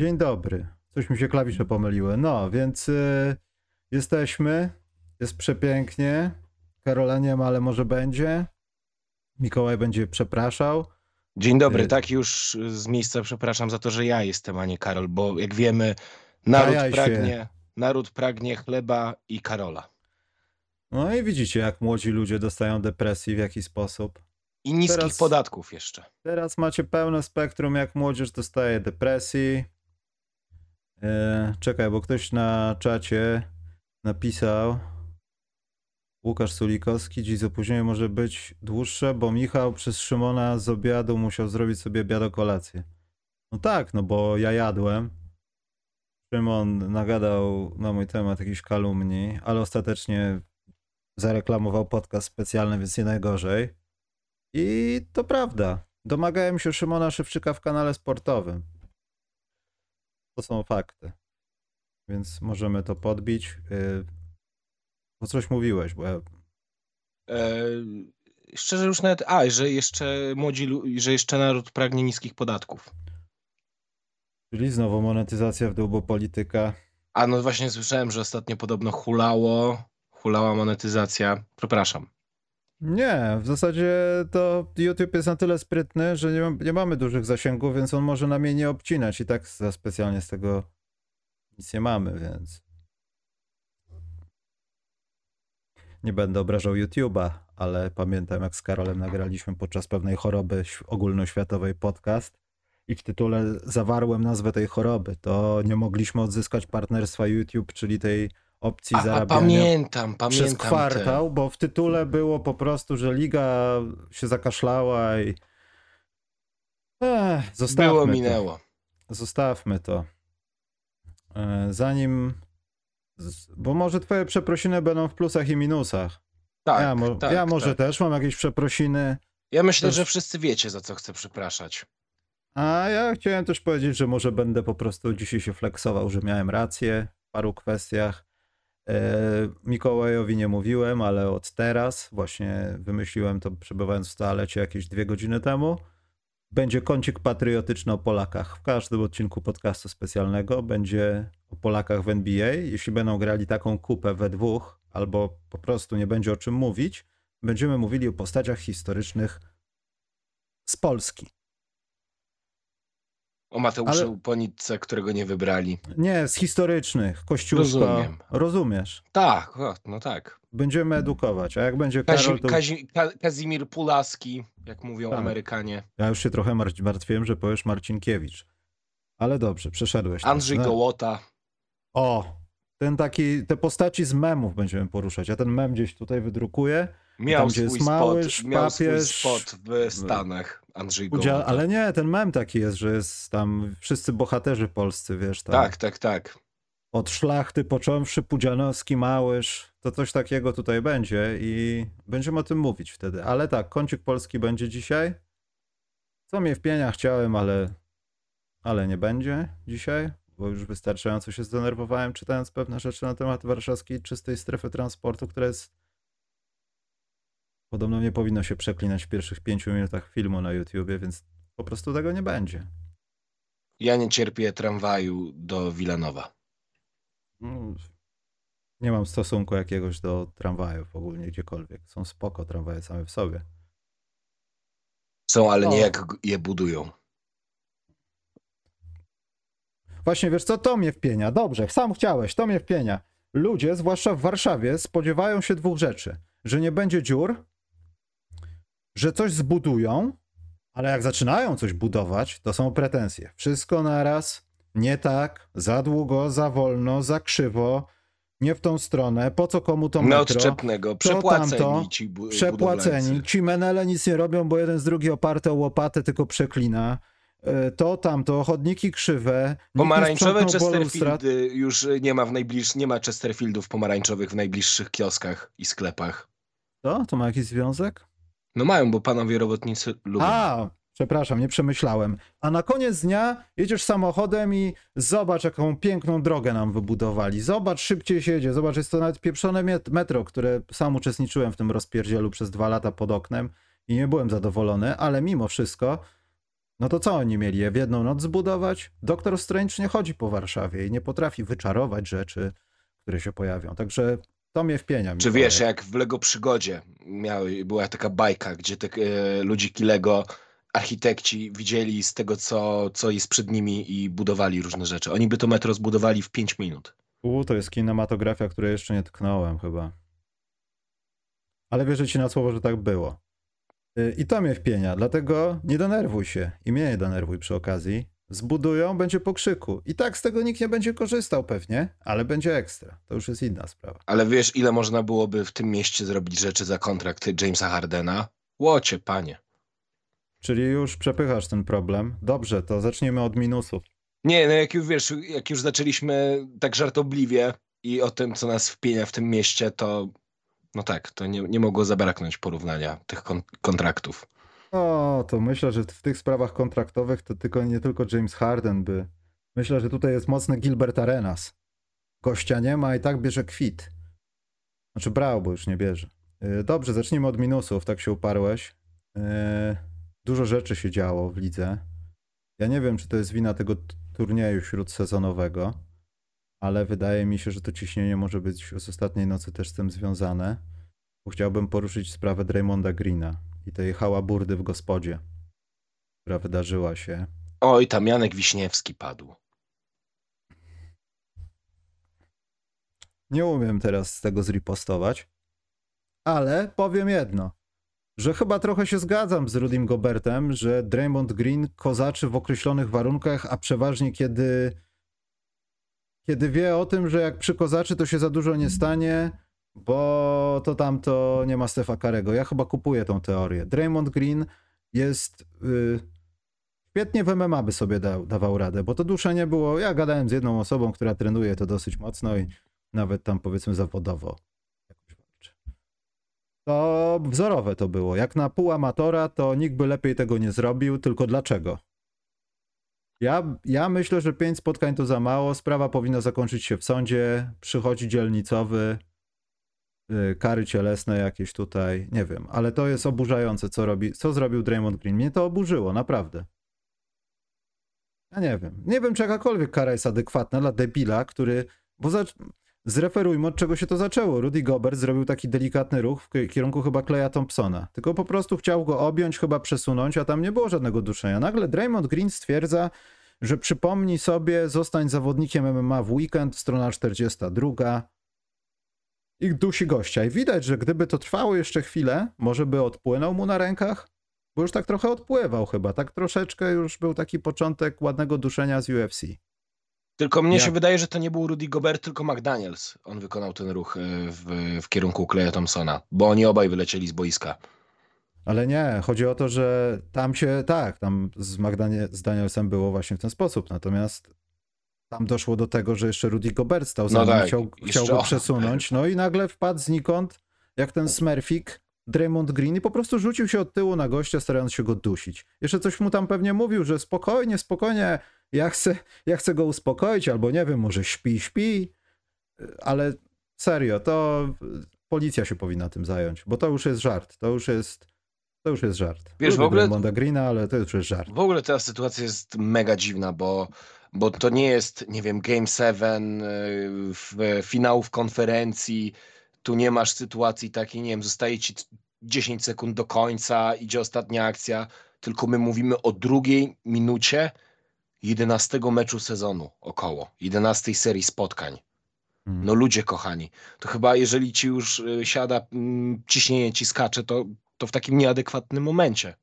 Dzień dobry. Coś mi się klawisze pomyliły. No, więc y, jesteśmy. Jest przepięknie. Karola nie ma, ale może będzie. Mikołaj będzie przepraszał. Dzień dobry, Y- tak już z miejsca przepraszam za to, że ja jestem, a nie Karol, bo jak wiemy, naród się. pragnie, naród pragnie chleba i Karola. No i widzicie, jak młodzi ludzie dostają depresji, w jaki sposób. I niskich Teraz- podatków jeszcze. Teraz macie pełne spektrum, jak młodzież dostaje depresji. E, czekaj, bo ktoś na czacie napisał. Łukasz Sulikowski, dziś opóźnienie może być dłuższe, bo Michał przez Szymona z obiadu musiał zrobić sobie obiad kolację. No tak, no bo ja jadłem. Szymon nagadał na mój temat jakiś kalumni, ale ostatecznie zareklamował podcast specjalny, więc nie najgorzej. I to prawda. Domagałem się Szymona Szewczyka w kanale sportowym. To są fakty. Więc możemy to podbić. Yy, Bo coś mówiłeś, bo ja... E, szczerze już nawet, a, że jeszcze młodzi, że jeszcze naród pragnie niskich podatków. Czyli znowu monetyzacja w dół, bo polityka. A no właśnie słyszałem, że ostatnio podobno hulało, hulała monetyzacja. Przepraszam. Nie, w zasadzie to YouTube jest na tyle sprytny, że nie, nie mamy dużych zasięgów, więc on może nam jej nie obcinać i tak za specjalnie z tego nic nie mamy, więc nie będę obrażał YouTube'a, ale pamiętam jak z Karolem nagraliśmy podczas pewnej choroby ogólnoświatowej podcast i w tytule zawarłem nazwę tej choroby. To nie mogliśmy odzyskać partnerstwa YouTube, czyli tej opcji A, a zarabiania pamiętam, pamiętam. przez kwartał, bo w tytule było po prostu, że liga się zakaszlała i. Ech, Te. zostawmy Było, to. minęło. Zostawmy to. E, Zanim. Bo może twoje przeprosiny będą w plusach i minusach. Tak, ja mo- tak, ja może tak. też mam jakieś przeprosiny. Ja myślę, też- że wszyscy wiecie, za co chcę przepraszać. A ja chciałem też powiedzieć, że może będę po prostu dzisiaj się flexował, że miałem rację w paru kwestiach. E, Mikołajowi nie mówiłem, ale od teraz właśnie wymyśliłem to przebywając w toalecie jakieś dwie godziny temu. Będzie kącik patriotyczny o Polakach. W każdym odcinku podcastu specjalnego będzie o Polakach w NBA. Jeśli będą grali taką kupę we dwóch, albo po prostu nie będzie o czym mówić, będziemy mówili o postaciach historycznych z Polski. O Mateuszu Ale- Ponitce, którego nie wybrali. Nie, z historycznych. Kościuszko. Rozumiem. Rozumiesz. Tak, no tak. Będziemy edukować, a jak będzie Karol, Kazi, to... Kazi, Ka, Kazimir Pulaski, jak mówią Tak. Amerykanie. Ja już się trochę mar- martwiłem, że powiesz Marcinkiewicz. Ale dobrze, przeszedłeś. Andrzej No. Gołota. O, ten taki, te postaci z memów będziemy poruszać. Ja ten mem gdzieś tutaj wydrukuję. Miał Tam, swój jest Małysz, spot, miał swój papież, spot w Stanach. Andrzej Udział, ale nie, ten mem taki jest, że jest tam wszyscy bohaterzy polscy, wiesz, tam. Tak, tak, tak. Od szlachty począwszy, Pudzianowski, Małysz, to coś takiego tutaj będzie i będziemy o tym mówić wtedy. Ale tak, kącik polski będzie dzisiaj. Co mnie wpienia chciałem, ale, ale nie będzie dzisiaj, bo już wystarczająco się zdenerwowałem czytając pewne rzeczy na temat warszawskiej czystej strefy transportu, która jest podobno nie powinno się przeklinać w pierwszych pięciu minutach filmu na YouTubie, więc po prostu tego nie będzie. Ja nie cierpię tramwaju do Wilanowa. No, nie mam stosunku jakiegoś do tramwajów ogólnie gdziekolwiek. Są spoko tramwaje same w sobie. Są, ale No. nie jak g- je budują. Właśnie wiesz co, to mnie wpienia. Dobrze, sam chciałeś, to mnie wpienia. Ludzie, zwłaszcza w Warszawie, spodziewają się dwóch rzeczy. Że nie będzie dziur, że coś zbudują, ale jak zaczynają coś budować, to są pretensje. Wszystko naraz, nie tak, za długo, za wolno, za krzywo, nie w tą stronę, po co komu to metro. Neodczepnego, tamto, przepłaceni ci bu- przepłaceni. Ci menele nic nie robią, bo jeden z drugi oparty o łopatę tylko przeklina. E, To tamto, chodniki krzywe. Pomarańczowe. Chesterfieldy już nie ma w najbliższych, nie ma Chesterfieldów pomarańczowych w najbliższych kioskach i sklepach. To? To ma jakiś związek? No mają, bo panowie robotnicy lubią. A, przepraszam, nie przemyślałem. A na koniec dnia jedziesz samochodem i zobacz, jaką piękną drogę nam wybudowali. Zobacz, szybciej się jedzie. Zobacz, jest to nawet pieprzone met- metro, które sam uczestniczyłem w tym rozpierdzielu przez dwa lata pod oknem i nie byłem zadowolony, ale mimo wszystko No to co oni mieli je w jedną noc zbudować? Doktor Strange nie chodzi po Warszawie i nie potrafi wyczarować rzeczy, które się pojawią. Także to mnie wpienia. Czy wiesz, jak w Lego Przygodzie miały, była taka bajka, gdzie te e, ludziki Lego architekci widzieli z tego, co, co jest przed nimi i budowali różne rzeczy. Oni by to metro zbudowali w 5 minut. U, to jest kinematografia, której jeszcze nie tknąłem chyba. Ale wierzę ci na słowo, że tak było. Y, I to mnie wpienia, dlatego nie denerwuj się i mnie nie denerwuj przy okazji. Zbudują, będzie po krzyku. I tak z tego nikt nie będzie korzystał pewnie, ale będzie ekstra. To już jest inna sprawa. Ale wiesz, ile można byłoby w tym mieście zrobić rzeczy za kontrakt Jamesa Hardena? Łocie, panie. Czyli już przepychasz ten problem. Dobrze, to zacznijmy od minusów. Nie, no jak już wiesz, jak już zaczęliśmy tak żartobliwie i o tym, co nas wpienia w tym mieście, to no tak, to nie, nie mogło zabraknąć porównania tych kon kontraktów. O, to myślę, że w tych sprawach kontraktowych to tylko nie tylko James Harden by. Myślę, że tutaj jest mocny Gilbert Arenas. Gościa nie ma i tak bierze kwit. Znaczy brał, bo już nie bierze. Yy, Dobrze, zacznijmy od minusów, tak się uparłeś. Yy, Dużo rzeczy się działo w lidze. Ja nie wiem, czy to jest wina tego turnieju śródsezonowego, ale wydaje mi się, że to ciśnienie może być z ostatniej nocy też z tym związane. Bo chciałbym poruszyć sprawę Draymonda Greena i tej hałaburdy w gospodzie, która wydarzyła się. Oj, tam Janek Wiśniewski padł. Nie umiem teraz tego zripostować, ale powiem jedno, że chyba trochę się zgadzam z Rudym Gobertem, że Draymond Green kozaczy w określonych warunkach, a przeważnie kiedy, kiedy wie o tym, że jak przykozaczy, to się za dużo nie stanie, bo to tam to nie ma Stefa Karego. Ja chyba kupuję tą teorię. Draymond Green jest... y, Świetnie w MMA by sobie dawał radę, bo to duszenie było. Ja gadałem z jedną osobą, która trenuje to dosyć mocno i nawet tam powiedzmy zawodowo. To wzorowe to było. Jak na pół amatora, to nikt by lepiej tego nie zrobił, tylko dlaczego? Ja, ja myślę, że pięć spotkań to za mało. Sprawa powinna zakończyć się w sądzie. Przychodzi dzielnicowy, kary cielesne jakieś tutaj, nie wiem, ale to jest oburzające, co robi, co zrobił Draymond Green. Mnie to oburzyło, naprawdę. Ja nie wiem. Nie wiem, czy jakakolwiek kara jest adekwatna dla debila, który. Bo za... zreferujmy, od czego się to zaczęło. Rudy Gobert zrobił taki delikatny ruch w ki- kierunku chyba Kleja Thompsona. Tylko po prostu chciał go objąć, chyba przesunąć, a tam nie było żadnego duszenia. Nagle Draymond Green stwierdza, że przypomni sobie, zostań zawodnikiem MMA w weekend, strona 42. I dusi gościa. I widać, że gdyby to trwało jeszcze chwilę, może by odpłynął mu na rękach, bo już tak trochę odpływał chyba. Tak troszeczkę już był taki początek ładnego duszenia z UFC. Tylko mnie Ja- się wydaje, że to nie był Rudy Gobert, tylko McDaniels. On wykonał ten ruch e, w, w kierunku Kleja Thompsona, bo oni obaj wylecieli z boiska. Ale nie, chodzi o to, że tam się, tak, tam z, Magdanie, z Danielsem było właśnie w ten sposób. Natomiast tam doszło do tego, że jeszcze Rudy Gobert stał za No nim, tak, chciał, chciał go przesunąć. No i nagle wpadł znikąd, jak ten Smurfik, Draymond Green i po prostu rzucił się od tyłu na gościa, starając się go dusić. Jeszcze coś mu tam pewnie mówił, że spokojnie, spokojnie, ja chcę, ja chcę go uspokoić, albo nie wiem, może śpi, śpi, ale serio, to policja się powinna tym zająć, bo to już jest żart, to już jest, to już jest żart. Wiesz, w Lubię ogóle- Draymonda Greena, ale to już jest żart. W ogóle ta sytuacja jest mega dziwna, bo, bo to nie jest, nie wiem, Game 7, y, w, finałów konferencji, tu nie masz sytuacji takiej, nie wiem, zostaje ci 10 sekund do końca, idzie ostatnia akcja, tylko my mówimy o drugiej minucie 11 meczu sezonu około, 11 serii spotkań. Mm. No ludzie kochani, to chyba jeżeli ci już y, siada, mm, ciśnienie ci skacze, to, to w takim nieadekwatnym momencie.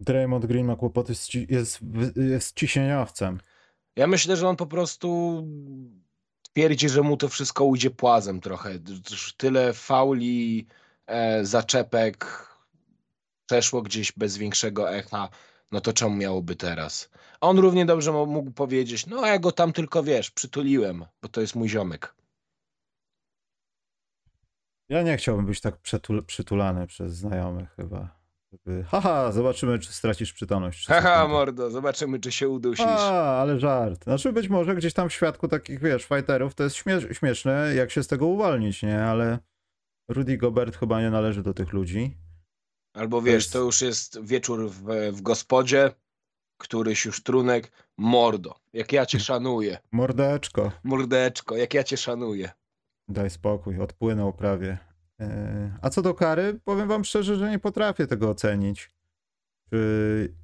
Draymond Green ma kłopoty, z jest, jest ciśnieniowcem. Ja myślę, że on po prostu twierdzi, że mu to wszystko ujdzie płazem trochę. Tyle fauli, e, zaczepek przeszło gdzieś bez większego echa. No to czemu miałoby teraz? On równie dobrze mógł powiedzieć, no ja go tam tylko, wiesz, przytuliłem, bo to jest mój ziomek. Ja nie chciałbym być tak przytulany przez znajomych chyba. Żeby, haha, zobaczymy, czy stracisz przytomność. Haha, mordo, zobaczymy, czy się udusisz. A, ale żart. Znaczy być może gdzieś tam w świadku takich, wiesz, fighterów to jest śmie- śmieszne, jak się z tego uwolnić, nie? Ale Rudy Gobert chyba nie należy do tych ludzi. Albo wiesz, jest- to już jest wieczór w, w gospodzie, któryś już trunek, mordo, jak ja cię szanuję. Mordeczko, Mordeczko, jak ja cię szanuję. daj spokój, odpłynął prawie. Yy, A co do kary, powiem wam szczerze, że nie potrafię tego ocenić. Czy...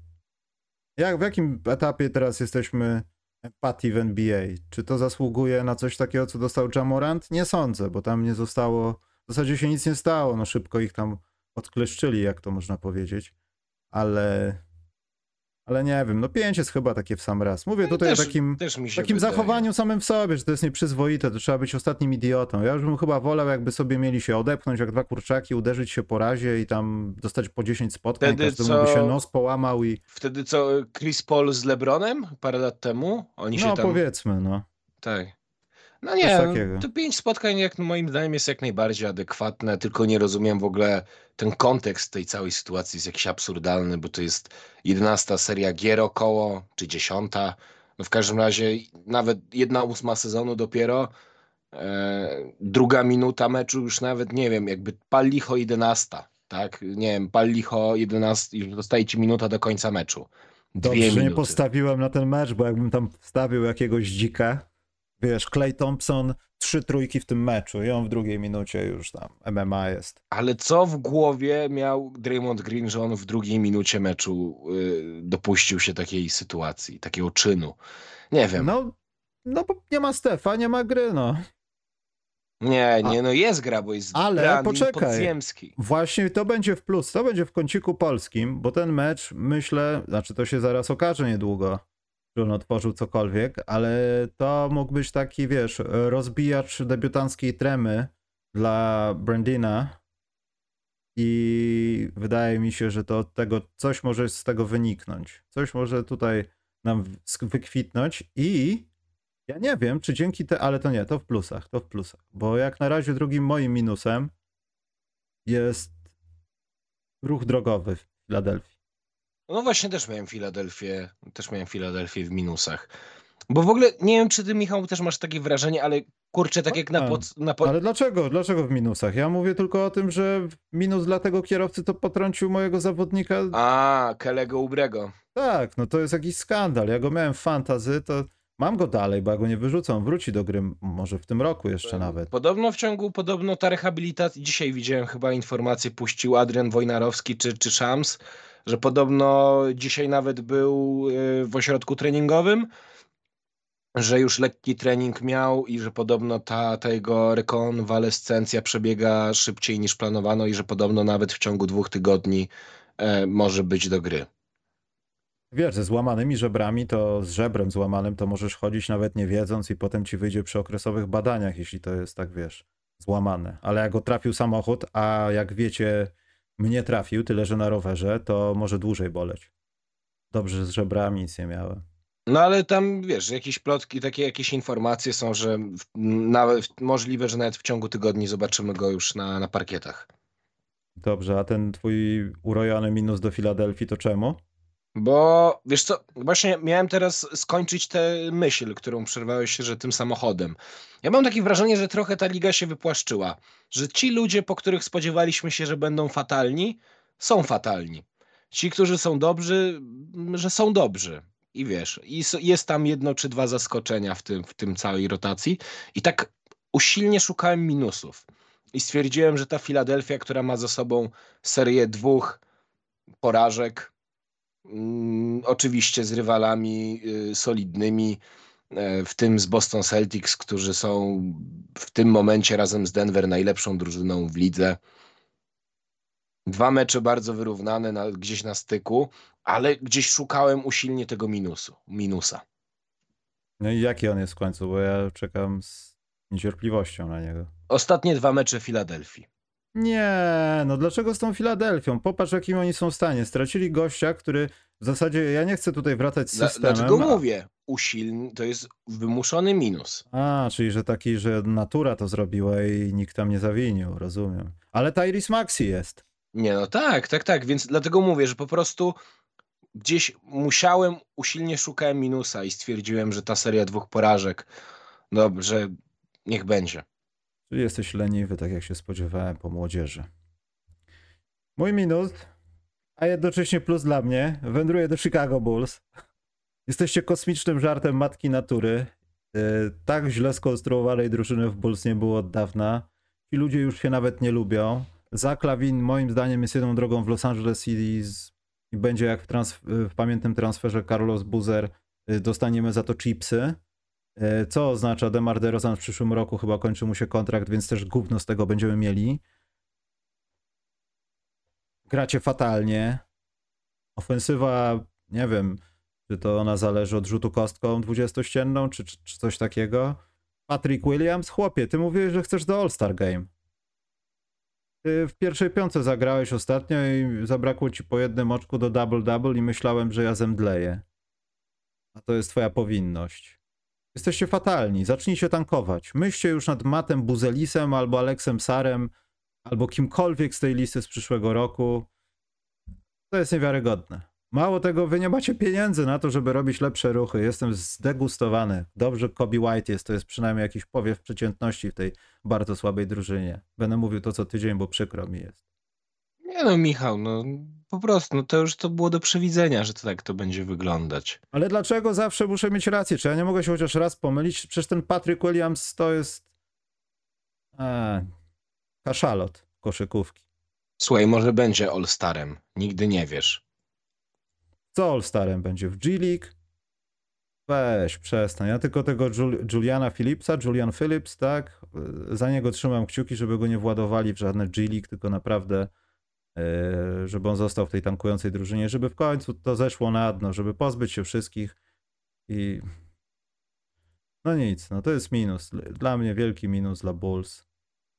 Jak, w jakim etapie teraz jesteśmy empatii w NBA? Czy to zasługuje na coś takiego, co dostał Jamorant? Nie sądzę, bo tam nie zostało, w zasadzie się nic nie stało, no szybko ich tam odkleszczyli, jak to można powiedzieć. Ale, ale nie wiem, no pięć jest chyba takie w sam raz. Mówię tutaj też, o takim takim zachowaniu samym w sobie, że to jest nieprzyzwoite, to trzeba być ostatnim idiotą. Ja już bym chyba wolał, jakby sobie mieli się odepchnąć jak dwa kurczaki, uderzyć się po razie i tam dostać po 10 spotkań, Wtedy każdemu co- by się nos połamał i Wtedy co, Chris Paul z LeBronem parę lat temu? Oni się no tam... powiedzmy, no. Tak. No nie, to pięć spotkań jak moim zdaniem jest jak najbardziej adekwatne, tylko nie rozumiem w ogóle ten kontekst tej całej sytuacji jest jakiś absurdalny, bo to jest jedenasta seria gier około, czy dziesiąta. No w każdym razie nawet jedna ósma sezonu dopiero. E, druga minuta meczu już nawet nie wiem, jakby pal licho jedenasta, tak? Nie wiem, pal licho jedenasta, już zostaje ci minuta do końca meczu. Dwie Dobrze, że nie minuty. postawiłem na ten mecz, bo jakbym tam wstawił jakiegoś dzika, wiesz, Clay Thompson, trzy trójki w tym meczu i on w drugiej minucie już tam MMA jest. Ale co w głowie miał Draymond Green, że on w drugiej minucie meczu y, dopuścił się takiej sytuacji, takiego czynu? Nie wiem. No, no bo nie ma Stefa, nie ma gry, no. nie, nie, no jest gra, bo jest Ale poczekaj. podziemski. Właśnie to będzie w plus, to będzie w kąciku polskim, bo ten mecz, myślę, znaczy to się zaraz okaże niedługo, że on otworzył cokolwiek, ale to mógł być taki, wiesz, rozbijacz debiutanckiej tremy dla Brandina i wydaje mi się, że to od tego coś może z tego wyniknąć. Coś może tutaj nam wykwitnąć i ja nie wiem, czy dzięki te, ale to nie, to w plusach, to w plusach, bo jak na razie drugim moim minusem jest ruch drogowy w Filadelfii. No właśnie też miałem Filadelfię, też miałem Filadelfię w minusach. Bo w ogóle nie wiem, czy ty, Michał, też masz takie wrażenie, ale kurczę, tak jak na, A, pod, na pod... Ale dlaczego? Dlaczego w minusach? Ja mówię tylko o tym, że minus dla tego kierowcy to potrącił mojego zawodnika. A, Kelego Ubrego. Tak, no to jest jakiś skandal. Ja go miałem w fantazy, to mam go dalej, bo ja go nie wyrzucę. On wróci do gry może w tym roku jeszcze nawet. Podobno w ciągu, podobno ta rehabilitacja, dzisiaj widziałem chyba informację, puścił Adrian Wojnarowski czy, czy Szams, że podobno dzisiaj nawet był y, w ośrodku treningowym, że już lekki trening miał i że podobno ta, ta jego rekonwalescencja przebiega szybciej niż planowano i że podobno nawet w ciągu dwóch tygodni e, może być do gry. Wiesz, ze złamanymi żebrami, to z żebrem złamanym, to możesz chodzić nawet nie wiedząc i potem ci wyjdzie przy okresowych badaniach, jeśli to jest tak, wiesz, złamane. Ale jak go trafił samochód, a jak wiecie, mnie trafił, tyle że na rowerze, to może dłużej boleć. Dobrze, że z żebrami nic nie miałem. No ale tam, wiesz, jakieś plotki, takie jakieś informacje są, że w, nawet, możliwe, że nawet w ciągu tygodni zobaczymy go już na, na parkietach. Dobrze, a ten twój urojony minus do Filadelfii to czemu? Bo wiesz co, właśnie miałem teraz skończyć tę myśl, którą przerwałeś się, że tym samochodem. Ja mam takie wrażenie, że trochę ta liga się wypłaszczyła, że ci ludzie, po których spodziewaliśmy się, że będą fatalni, są fatalni. Ci, którzy są dobrzy, m, że są dobrzy. I wiesz, jest tam jedno czy dwa zaskoczenia w tym, w tym całej rotacji. I tak usilnie szukałem minusów. I stwierdziłem, że ta Filadelfia, która ma za sobą serię dwóch porażek, Mm, oczywiście z rywalami y, solidnymi, e, w tym z Boston Celtics, którzy są w tym momencie razem z Denver najlepszą drużyną w lidze. Dwa mecze bardzo wyrównane na, gdzieś na styku, ale gdzieś szukałem usilnie tego minusu, minusa. No i jaki on jest w końcu, bo ja czekam z niecierpliwością na niego. Ostatnie dwa mecze Filadelfii. Nie, no dlaczego z tą Filadelfią? Popatrz, jakim oni są w stanie. Stracili gościa, który w zasadzie, ja nie chcę tutaj wracać z Dla, systemem. dlaczego a- mówię usilnie? To jest wymuszony minus. A, czyli że taki, że natura to zrobiła i nikt tam nie zawinił, rozumiem. Ale Tyrese Maxi jest. Nie, no tak, tak, tak, więc dlatego mówię, że po prostu gdzieś musiałem, usilnie szukałem minusa i stwierdziłem, że ta seria dwóch porażek, dobrze, niech będzie. Czyli jesteś leniwy, tak jak się spodziewałem po młodzieży. Mój minus A jednocześnie plus dla mnie, wędruję do Chicago Bulls. Jesteście kosmicznym żartem matki natury. Yy, tak źle skonstruowanej drużyny w Bulls nie było od dawna. Ci ludzie już się nawet nie lubią. Zach Lavin moim zdaniem jest jedną drogą w Los Angeles City i będzie jak w, transf- w pamiętnym transferze Carlos Buzer. Yy, dostaniemy za to chipsy. Yy, Co oznacza Demar DeRozan w przyszłym roku chyba kończy mu się kontrakt, więc też gówno z tego będziemy mieli. Gracie fatalnie. Ofensywa, nie wiem, czy to ona zależy od rzutu kostką 20-ścienną, czy, czy, czy coś takiego. Patrick Williams, chłopie, ty mówiłeś, że chcesz do All-Star Game. Ty w pierwszej piątce zagrałeś ostatnio i zabrakło ci po jednym oczku do double-double i myślałem, że ja zemdleję. A to jest twoja powinność. Jesteście fatalni, zacznijcie tankować. Myślcie już nad Matem Buzelisem albo Aleksem Sarem, albo kimkolwiek z tej listy z przyszłego roku. To jest niewiarygodne. Mało tego, wy nie macie pieniędzy na to, żeby robić lepsze ruchy. Jestem zdegustowany. Dobrze Kobe White jest, to jest przynajmniej jakiś powiew przeciętności w tej bardzo słabej drużynie. Będę mówił to co tydzień, bo przykro mi jest. Nie no, Michał, no po prostu, no to już to było do przewidzenia, że to tak to będzie wyglądać. Ale dlaczego zawsze muszę mieć rację? Czy ja nie mogę się chociaż raz pomylić? Przecież ten Patrick Williams to jest... A, kaszalot koszykówki. Słuchaj, może będzie All-Starem, nigdy nie wiesz. Co All-Starem będzie? W G-League? Weź, przestań. Ja tylko tego Jul- Juliana Phillipsa, Julian Phillips, tak? Za niego trzymam kciuki, żeby go nie władowali w żadne G-League, tylko naprawdę, e, żeby on został w tej tankującej drużynie, żeby w końcu to zeszło na dno, żeby pozbyć się wszystkich i... No nic, no to jest minus. Dla mnie wielki minus dla Bulls.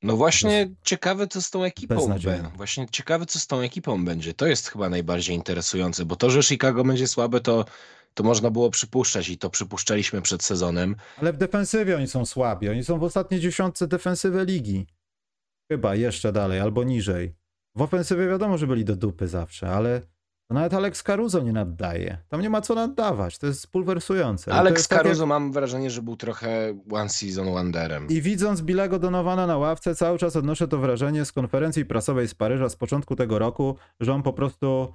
No właśnie ciekawe, co z tą ekipą będzie. Właśnie ciekawe, co z tą ekipą będzie. To jest chyba najbardziej interesujące, bo to, że Chicago będzie słabe, to, to można było przypuszczać i to przypuszczaliśmy przed sezonem. Ale w defensywie oni są słabi. Oni są w ostatniej dziesiątce defensywy ligi. Chyba jeszcze dalej, albo niżej. W ofensywie wiadomo, że byli do dupy zawsze, ale to nawet Alex Caruso nie naddaje. Tam nie ma co naddawać. To jest pulwersujące. To Alex tak Caruso mam wrażenie, że był trochę one season wonderem. I widząc Bilego Donowana na ławce, cały czas odnoszę to wrażenie z konferencji prasowej z Paryża z początku tego roku, że on po prostu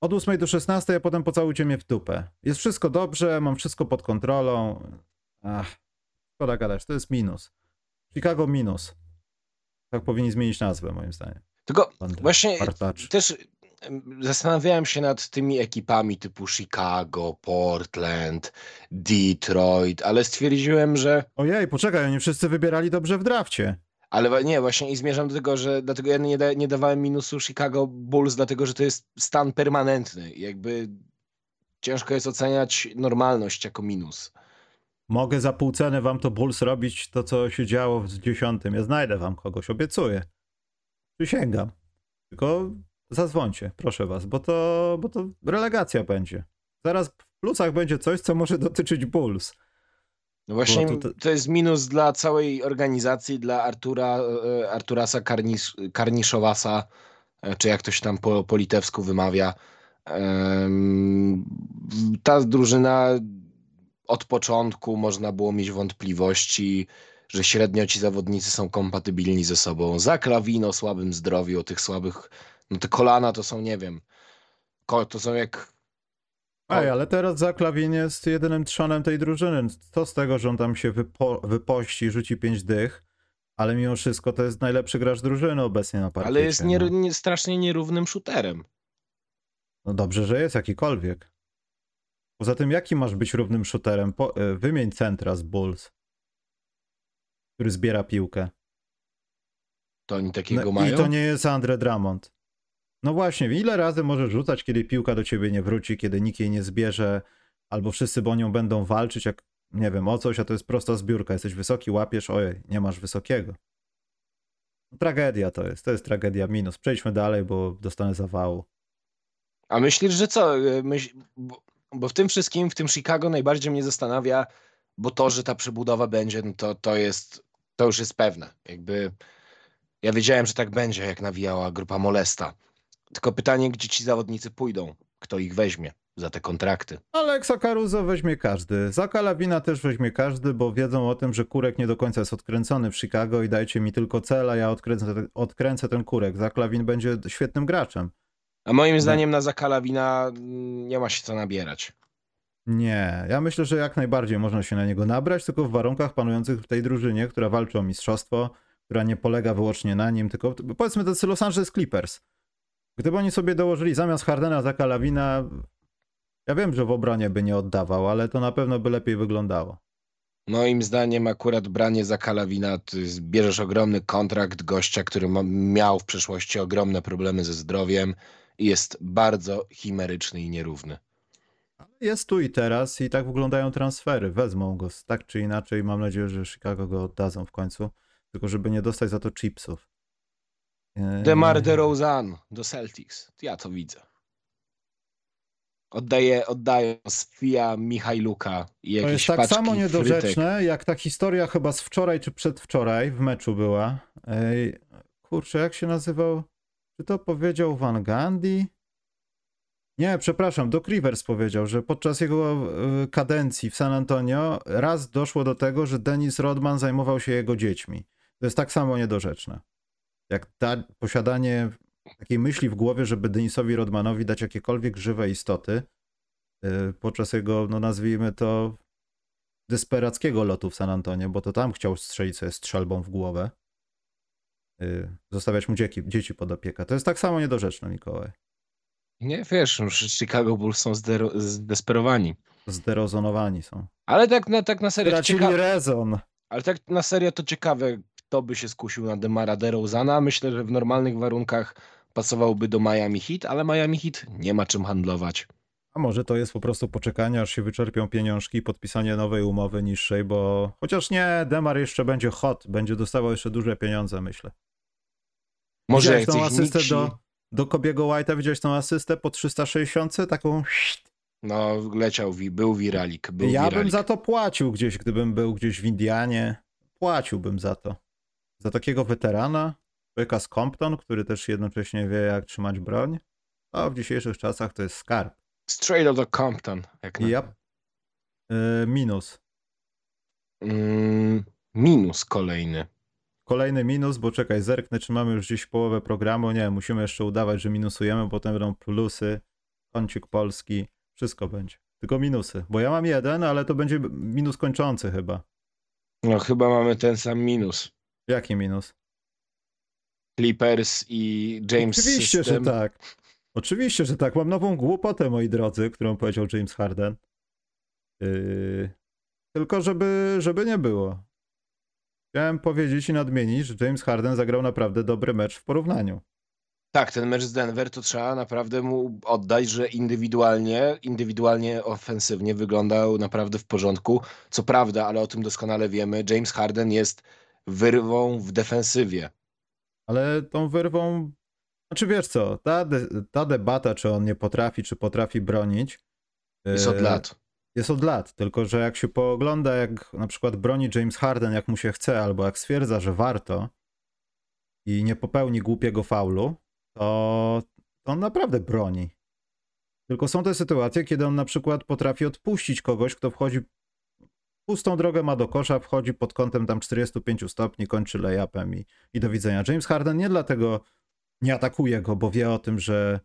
od 8 do 16, a potem pocałujcie mnie w dupę. Jest wszystko dobrze, mam wszystko pod kontrolą. Ach, szkoda gadać, to jest minus. Chicago minus. Tak powinni zmienić nazwę, moim zdaniem. Tylko właśnie partacz. też em, zastanawiałem się nad tymi ekipami typu Chicago, Portland, Detroit, ale stwierdziłem, że Ojej, poczekaj, oni wszyscy wybierali dobrze w drafcie. Ale nie, właśnie i zmierzam do tego, że dlatego ja nie, da, nie dawałem minusu Chicago Bulls, dlatego że to jest stan permanentny. Jakby ciężko jest oceniać normalność jako minus. Mogę za pół ceny wam to Bulls robić to, co się działo w dziesiątym. Ja znajdę wam kogoś, obiecuję. Przysięgam. Tylko zadzwońcie, proszę was, bo to, bo to relegacja będzie. Zaraz w plusach będzie coś, co może dotyczyć Bulls. No właśnie Bo to- jest minus dla całej organizacji, dla Artura, e, Arturasa Karnis, Karniszowasa, e, czy jak to się tam po, po litewsku wymawia. Ta drużyna od początku można było mieć wątpliwości, że średnio ci zawodnicy są kompatybilni ze sobą. Za Klawino o słabym zdrowiu, o tych słabych, no te kolana to są, nie wiem, to są jak Ej, ale teraz Zaklawin jest jedynym trzonem tej drużyny. Co z tego, że on tam się wypo, wypości, rzuci pięć dych, ale mimo wszystko to jest najlepszy gracz drużyny obecnie na parkiecie. ale jest nie, no. nie, strasznie nierównym shooterem. No dobrze, że jest jakikolwiek. Poza tym, jaki masz być równym shooterem? Po, e, wymień centra z Bulls, który zbiera piłkę. To oni takiego No, mają? I to nie jest Andre Drummond. No właśnie, ile razy możesz rzucać, kiedy piłka do ciebie nie wróci, kiedy nikt jej nie zbierze, albo wszyscy o nią będą walczyć, jak nie wiem, o coś, a to jest prosta zbiórka. Jesteś wysoki, łapiesz, ojej, nie masz wysokiego. No, tragedia to jest, to jest tragedia minus. Przejdźmy dalej, bo dostanę zawału. A myślisz, że co? Myśl, bo, bo w tym wszystkim, w tym Chicago najbardziej mnie zastanawia, bo to, że ta przebudowa będzie, no to, to jest, to już jest pewne. Jakby ja wiedziałem, że tak będzie, jak nawijała grupa Molesta. Tylko pytanie, gdzie ci zawodnicy pójdą? Kto ich weźmie za te kontrakty? Alexa Caruso weźmie każdy. Zaka Lawina też weźmie każdy, bo wiedzą o tym, że kurek nie do końca jest odkręcony w Chicago i dajcie mi tylko cel, a ja odkręcę, odkręcę ten kurek. Zak Lawin będzie świetnym graczem. A moim zdaniem na Zakalawina mm, nie ma się co nabierać. Nie, ja myślę, że jak najbardziej można się na niego nabrać, tylko w warunkach panujących w tej drużynie, która walczy o mistrzostwo, która nie polega wyłącznie na nim, tylko powiedzmy tacy Los Angeles Clippers. Gdyby oni sobie dołożyli zamiast Hardena Zaka Lawina, ja wiem, że w obronie by nie oddawał, ale to na pewno by lepiej wyglądało. Moim zdaniem akurat branie za Kalawina, bierzesz ogromny kontrakt gościa, który ma, miał w przeszłości ogromne problemy ze zdrowiem i jest bardzo chimeryczny i nierówny. Jest tu i teraz i tak wyglądają transfery. Wezmą go tak czy inaczej. Mam nadzieję, że Chicago go oddadzą w końcu. Tylko żeby nie dostać za to chipsów. Eee, DeMar DeRozan do Celtics. Ja to widzę. Oddaję, oddaję Sfia Michajluka i jakieś To jest tak samo frytek. niedorzeczne, jak ta historia chyba z wczoraj czy przedwczoraj w meczu była. Ej, kurczę, jak się nazywał? Czy to powiedział Van Gandhi? Nie, przepraszam, Doc Rivers powiedział, że podczas jego e, kadencji w San Antonio raz doszło do tego, że Dennis Rodman zajmował się jego dziećmi. To jest tak samo niedorzeczne. Jak posiadanie takiej myśli w głowie, żeby Denisowi Rodmanowi dać jakiekolwiek żywe istoty e, podczas jego, no nazwijmy to, desperackiego lotu w San Antonio, bo to tam chciał strzelić sobie strzelbą w głowę. e, Zostawiać mu dzieci, dzieci pod opiekę. To jest tak samo niedorzeczne, Mikołaj. Nie, wiesz, już Chicago Bulls są zdero- zdesperowani. Zderozonowani są. Ale tak na, tak na serio, to Tracili ciekawe, rezon. ale tak na serio to ciekawe, kto by się skusił na Demara DeRozana. Myślę, że w normalnych warunkach pasowałby do Miami Heat, ale Miami Heat nie ma czym handlować. A może to jest po prostu poczekanie, aż się wyczerpią pieniążki podpisanie nowej umowy niższej, bo chociaż nie, Demar jeszcze będzie hot, będzie dostawał jeszcze duże pieniądze, myślę. Może Widziałeś tą asystę do, do Kobiego White'a, widziałeś tą asystę po 360? Taką... No, leciał, był wiralik, był ja wiralik. bym za to płacił gdzieś, gdybym był gdzieś w Indianie. Płaciłbym za to. Za takiego weterana, człowieka z Compton, który też jednocześnie wie, jak trzymać broń. A w dzisiejszych czasach to jest skarb. Straight out of Compton. Jak na... Yep. Yy, minus. mm, minus kolejny. Kolejny minus, bo czekaj, zerknę, czy mamy już gdzieś połowę programu. Nie, musimy jeszcze udawać, że minusujemy, potem będą plusy, kącik polski, wszystko będzie. Tylko minusy, bo ja mam jeden, ale to będzie minus kończący chyba. No chyba mamy ten sam minus. Jaki minus? Clippers i James Oczywiście, System. że tak. Oczywiście, że tak. Mam nową głupotę, moi drodzy, którą powiedział James Harden. Yy... Tylko żeby, żeby nie było. Chciałem powiedzieć i nadmienić, że James Harden zagrał naprawdę dobry mecz w porównaniu. Tak, ten mecz z Denver to trzeba naprawdę mu oddać, że indywidualnie, indywidualnie ofensywnie wyglądał naprawdę w porządku. Co prawda, ale o tym doskonale wiemy, James Harden jest wyrwą w defensywie. Ale tą wyrwą. Znaczy wiesz co, ta, de, ta debata, czy on nie potrafi, czy potrafi bronić. Jest od lat. Jest od lat, tylko że jak się poogląda, jak na przykład broni James Harden, jak mu się chce, albo jak stwierdza, że warto i nie popełni głupiego faulu, to, to on naprawdę broni. Tylko są te sytuacje, kiedy on na przykład potrafi odpuścić kogoś, kto wchodzi pustą drogę ma do kosza, wchodzi pod kątem tam 45 stopni, kończy layupem i, i do widzenia. James Harden nie dlatego nie atakuje go, bo wie o tym, że,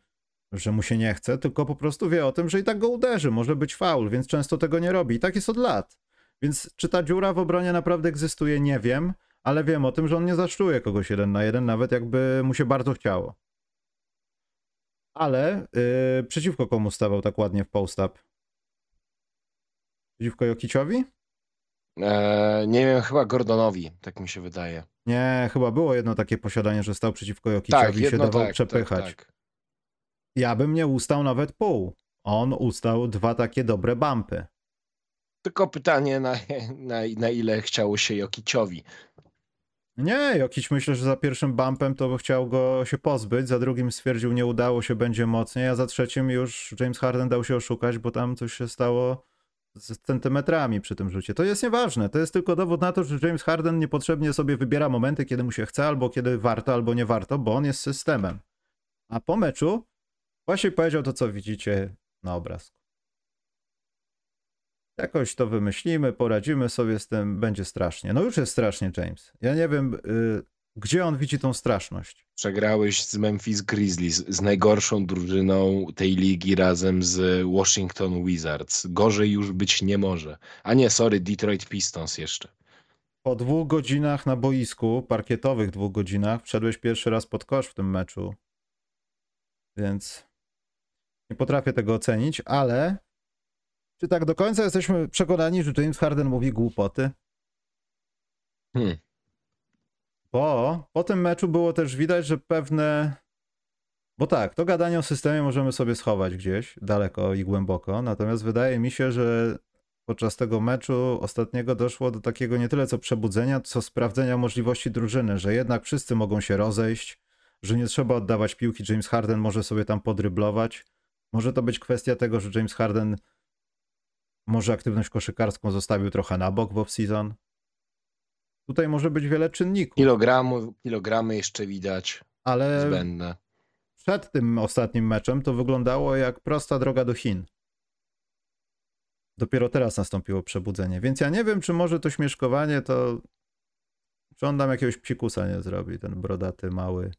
że mu się nie chce, tylko po prostu wie o tym, że i tak go uderzy, może być faul, więc często tego nie robi. I tak jest od lat. Więc czy ta dziura w obronie naprawdę egzystuje, nie wiem, ale wiem o tym, że on nie zaszczuje kogoś jeden na jeden, nawet jakby mu się bardzo chciało. Ale yy, przeciwko komu stawał tak ładnie w post-up? Przeciwko Jokiciowi? Eee, nie wiem, chyba Gordonowi, tak mi się wydaje. Nie, chyba było jedno takie posiadanie, że stał przeciwko Jokiciowi Tak, i się dawał tak, przepychać. tak, tak. Ja bym nie ustał nawet pół. On ustał dwa takie dobre bumpy. Tylko pytanie, na, na, na ile chciało się Jokiciowi. Nie, Jokic myślę, że za pierwszym bumpem to chciał go się pozbyć, za drugim stwierdził nie udało się, będzie mocniej, a za trzecim już James Harden dał się oszukać, bo tam coś się stało z centymetrami przy tym rzucie. To jest nieważne, to jest tylko dowód na to, że James Harden niepotrzebnie sobie wybiera momenty, kiedy mu się chce, albo kiedy warto, albo nie warto, bo on jest systemem. A po meczu właśnie powiedział to, co widzicie na obrazku. Jakoś to wymyślimy, poradzimy sobie z tym, będzie strasznie. No już jest strasznie, James. Ja nie wiem, y, Gdzie on widzi tą straszność? Przegrałeś z Memphis Grizzlies, z najgorszą drużyną tej ligi razem z Washington Wizards. Gorzej już być nie może. A nie, sorry, Detroit Pistons jeszcze. Po dwóch godzinach na boisku, parkietowych dwóch godzinach, wszedłeś pierwszy raz pod kosz w tym meczu. Więc nie potrafię tego ocenić, ale czy tak do końca jesteśmy przekonani, że James Harden mówi głupoty? Hmm. Bo po tym meczu było też widać, że pewne. Bo tak, to gadanie o systemie możemy sobie schować gdzieś daleko i głęboko. Natomiast wydaje mi się, że podczas tego meczu ostatniego doszło do takiego nie tyle co przebudzenia, co sprawdzenia możliwości drużyny, że jednak wszyscy mogą się rozejść, że nie trzeba oddawać piłki. James Harden może sobie tam podryblować. Może to być kwestia tego, że James Harden może aktywność koszykarską zostawił trochę na bok w off-season. Tutaj może być wiele czynników, Kilogramu, kilogramy jeszcze widać ale zbędne. przed tym ostatnim meczem to wyglądało jak prosta droga do Chin. Dopiero teraz nastąpiło przebudzenie, więc ja nie wiem, czy może to śmieszkowanie to. Czy on tam jakiegoś psikusa nie zrobi, ten brodaty, mały.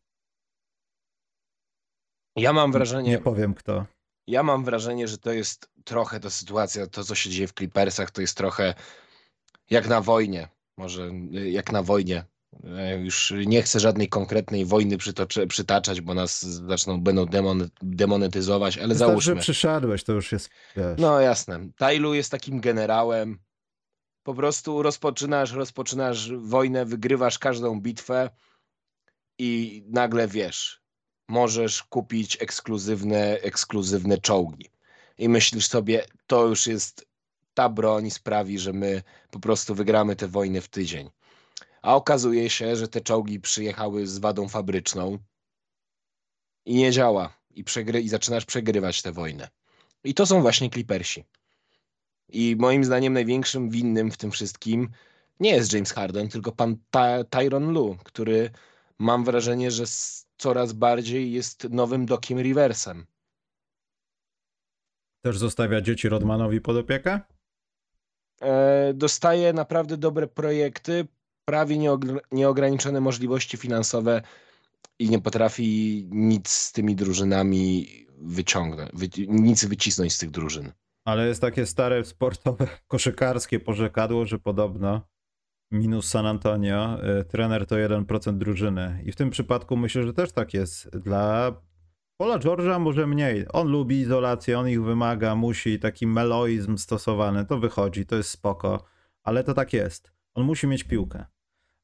Ja mam Nie wrażenie, powiem kto. Ja mam wrażenie, że to jest trochę ta sytuacja, to co się dzieje w Clippersach, to jest trochę jak na wojnie. Może y, jak na wojnie. E, Już nie chcę żadnej konkretnej wojny przytoczy, przytaczać, bo nas zaczną, będą demon, demonetyzować, ale Wystarczy, załóżmy. że przyszedłeś, to już jest. Wiesz, No jasne. Tailu jest takim generałem. Po prostu rozpoczynasz, rozpoczynasz wojnę, wygrywasz każdą bitwę i nagle wiesz, możesz kupić ekskluzywne, ekskluzywne czołgi. I myślisz sobie, to już jest, ta broń sprawi, że my po prostu wygramy tę wojnę w tydzień. A okazuje się, że te czołgi przyjechały z wadą fabryczną i nie działa. I, przegry, i zaczynasz przegrywać tę wojnę. I to są właśnie Clippersi. I moim zdaniem największym winnym w tym wszystkim nie jest James Harden, tylko pan Ty- Tyron Lu, który mam wrażenie, że coraz bardziej jest nowym Dokiem Riversem. Też zostawia dzieci Rodmanowi pod opiekę? E, dostaje naprawdę dobre projekty, prawie nieogr- nieograniczone możliwości finansowe i nie potrafi nic z tymi drużynami wyciągnąć, wy, nic wycisnąć z tych drużyn. Ale jest takie stare sportowe, koszykarskie porzekadło, że podobno minus San Antonio, y, trener to 1% drużyny. I w tym przypadku myślę, że też tak jest. Dla Paula George'a może mniej. On lubi izolację, on ich wymaga, musi taki meloizm stosowany. To wychodzi, to jest spoko, ale to tak jest. On musi mieć piłkę.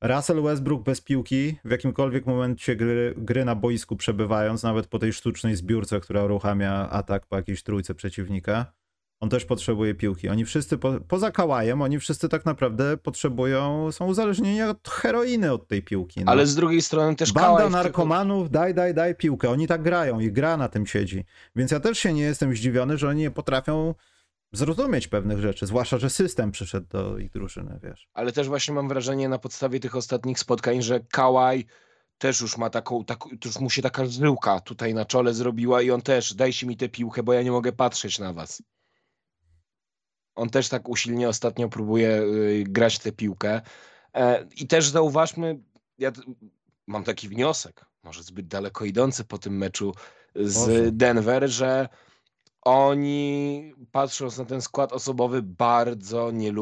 Russell Westbrook bez piłki, w jakimkolwiek momencie gry, gry na boisku przebywając, nawet po tej sztucznej zbiórce, która uruchamia atak po jakiejś trójce przeciwnika, on też potrzebuje piłki. Oni wszyscy, po, poza Kałajem, oni wszyscy tak naprawdę potrzebują, są uzależnieni od heroiny od tej piłki. No. Ale z drugiej strony też Banda Kałaj narkomanów, daj, daj, daj piłkę. Oni tak grają i gra na tym siedzi. Więc ja też się nie jestem zdziwiony, że oni nie potrafią zrozumieć pewnych rzeczy, zwłaszcza, że system przyszedł do ich drużyny, wiesz. Ale też właśnie mam wrażenie na podstawie tych ostatnich spotkań, że Kałaj też już ma taką, taką już mu się taka żyłka tutaj na czole zrobiła i on też, dajcie mi tę piłkę, bo ja nie mogę patrzeć na was. On też tak usilnie ostatnio próbuje y, grać tę piłkę. E, I też zauważmy, ja mam taki wniosek, może zbyt daleko idący po tym meczu z. Denver, że oni, patrząc na ten skład osobowy, bardzo nie,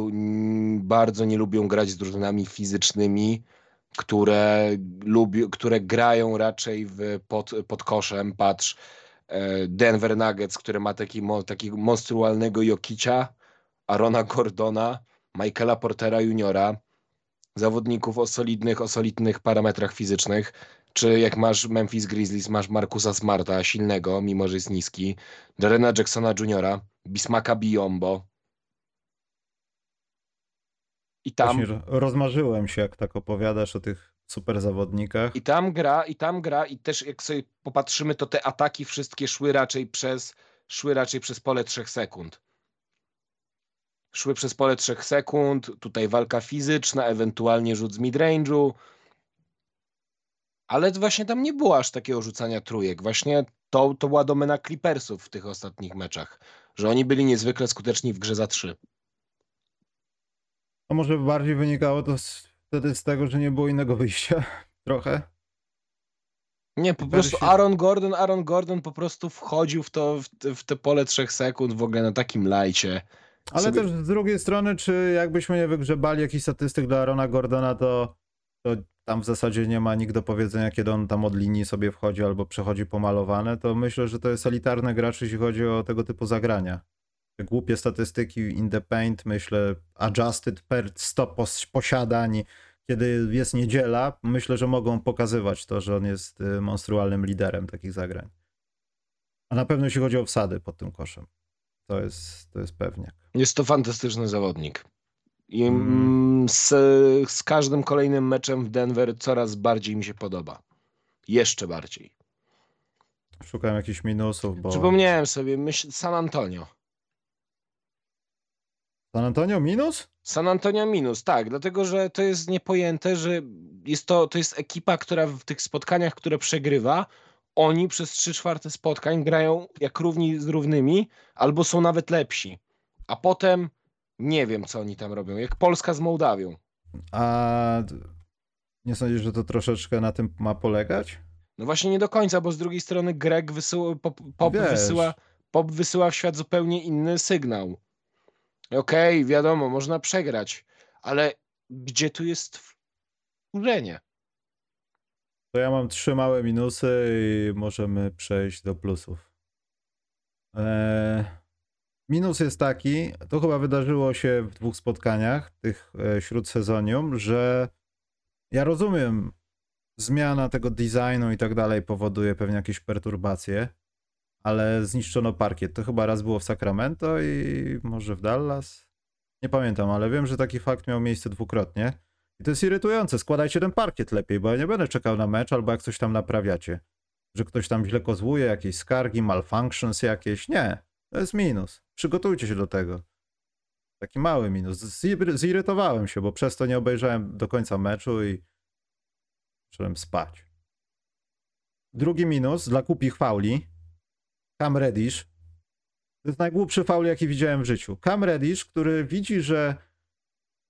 bardzo nie lubią grać z drużynami fizycznymi, które, lubi, które grają raczej w, pod, pod koszem. Patrz, e, Denver Nuggets, który ma taki, takiego monstrualnego Jokicia, Arona Gordona, Michaela Portera Juniora, zawodników o solidnych, o solidnych parametrach fizycznych, czy jak masz Memphis Grizzlies, masz Markusa Smarta, silnego, mimo że jest niski, Jarena Jacksona Juniora, Bismaka Biombo. I tam, Właśnie ro- rozmarzyłem się, jak tak opowiadasz o tych super zawodnikach. I tam gra, i tam gra, i też jak sobie popatrzymy, to te ataki wszystkie szły raczej przez, szły raczej przez pole 3 sekund. Szły przez pole 3 sekund, tutaj walka fizyczna, ewentualnie rzut z midrange'u. Ale właśnie tam nie było aż takiego rzucania trójek. Właśnie to, to była domena Clippersów w tych ostatnich meczach, że oni byli niezwykle skuteczni w grze za 3. A może bardziej wynikało to z, wtedy z tego, że nie było innego wyjścia. trochę. Nie, po prostu Aaron Gordon, Aaron Gordon po prostu wchodził w to, w, te- w te pole trzech sekund w ogóle na takim lajcie. Ale Sobie- też z drugiej strony, czy jakbyśmy nie wygrzebali jakichś statystyk dla Arona Gordona, to, to tam w zasadzie nie ma nikt do powiedzenia, kiedy on tam od linii sobie wchodzi albo przechodzi pomalowane, to myślę, że to jest elitarny gracz, jeśli chodzi o tego typu zagrania. Głupie statystyki in the paint, myślę, adjusted per 100 pos- posiadań, kiedy jest niedziela, myślę, że mogą pokazywać to, że on jest y, monstrualnym liderem takich zagrań. A na pewno jeśli chodzi o wsady pod tym koszem. To jest, to jest pewniak. Jest to fantastyczny zawodnik. I Mm. mm, z, z każdym kolejnym meczem w Denver coraz bardziej mi się podoba. Jeszcze bardziej. Szukam jakichś minusów, bo. Przypomniałem sobie, myśl, San Antonio. San Antonio minus? San Antonio minus, tak, dlatego że to jest niepojęte, że jest to, to jest ekipa, która w tych spotkaniach, które przegrywa, oni przez 3 czwarte spotkań grają jak równi z równymi, albo są nawet lepsi. A potem nie wiem, co oni tam robią. Jak Polska z Mołdawią. A nie sądzisz, że to troszeczkę na tym ma polegać? No właśnie nie do końca, bo z drugiej strony Greg wysyła, pop, pop, wysyła, pop wysyła w świat zupełnie inny sygnał. Okej, wiadomo, można przegrać, ale gdzie tu jest wkurzenie? To ja mam trzy małe minusy i możemy przejść do plusów. Eee, minus jest taki, to chyba wydarzyło się w dwóch spotkaniach, tych e, śródsezonium, że ja rozumiem, zmiana tego designu i tak dalej powoduje pewnie jakieś perturbacje, ale zniszczono parkiet. To chyba raz było w Sacramento i może w Dallas. Nie pamiętam, ale wiem, że taki fakt miał miejsce dwukrotnie. I to jest irytujące. Składajcie ten parkiet lepiej, bo ja nie będę czekał na mecz albo jak coś tam naprawiacie. Że ktoś tam źle kozłuje, jakieś skargi, malfunctions jakieś. Nie, to jest minus. Przygotujcie się do tego. Taki mały minus. Zir- Zirytowałem się, bo przez to nie obejrzałem do końca meczu i zacząłem spać. Drugi minus dla kupich fauli. Cam Reddish. To jest najgłupszy faul, jaki widziałem w życiu. Cam Reddish, który widzi, że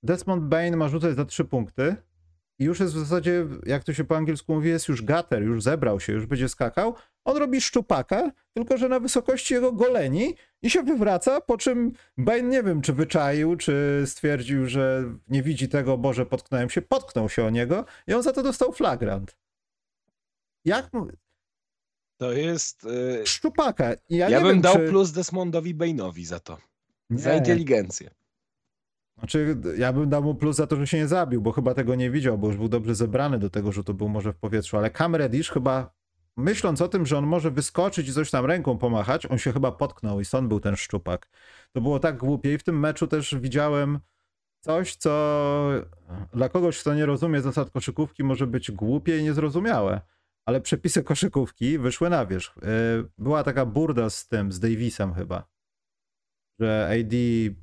Desmond Bain ma rzucać za trzy punkty i już jest w zasadzie, jak to się po angielsku mówi, jest już gater, już zebrał się, już będzie skakał. On robi szczupaka, tylko że na wysokości jego goleni i się wywraca, po czym Bain nie wiem, czy wyczaił, czy stwierdził, że nie widzi tego, Boże, potknąłem się, potknął się o niego i on za to dostał flagrant. Jak. To jest. y, Szczupaka. I Ja, bym wiem, dał czy... plus Desmondowi Bainowi za to. Za Nie. inteligencję. Znaczy, ja bym dał mu plus za to, że się nie zabił, bo chyba tego nie widział, bo już był dobrze zebrany do tego rzutu, był może w powietrzu, ale Cam Reddish chyba, myśląc o tym, że on może wyskoczyć i coś tam ręką pomachać, on się chyba potknął i stąd był ten szczupak. To było tak głupie i w tym meczu też widziałem coś, co dla kogoś, kto nie rozumie zasad koszykówki, może być głupie i niezrozumiałe. Ale przepisy koszykówki wyszły na wierzch. Yy, Była taka burda z tym, z Davisem chyba że AD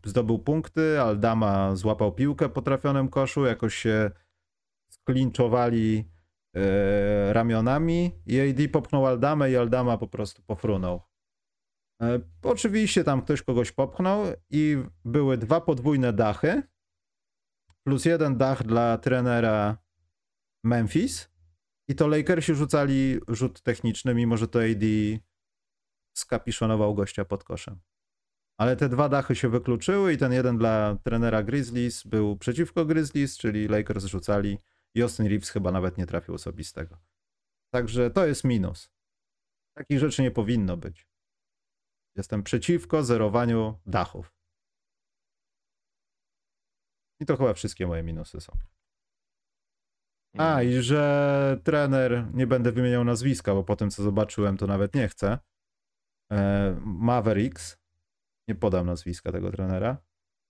zdobył punkty, Aldama złapał piłkę po trafionym koszu, jakoś się sklinczowali e, ramionami i AD popchnął Aldamę i Aldama po prostu pofrunął. E, oczywiście tam ktoś kogoś popchnął i były dwa podwójne dachy plus jeden dach dla trenera Memphis i to Lakersi rzucali rzut techniczny, mimo że to AD skapiszonował gościa pod koszem. Ale te dwa dachy się wykluczyły i ten jeden dla trenera Grizzlies był przeciwko Grizzlies, czyli Lakers rzucali i Austin Reeves chyba nawet nie trafił osobistego. Także to jest minus. Takich rzeczy nie powinno być. Jestem przeciwko zerowaniu dachów. I to chyba wszystkie moje minusy są. A, i że trener, nie będę wymieniał nazwiska, bo po tym co zobaczyłem, to nawet nie chcę. E, Mavericks, nie podam nazwiska tego trenera,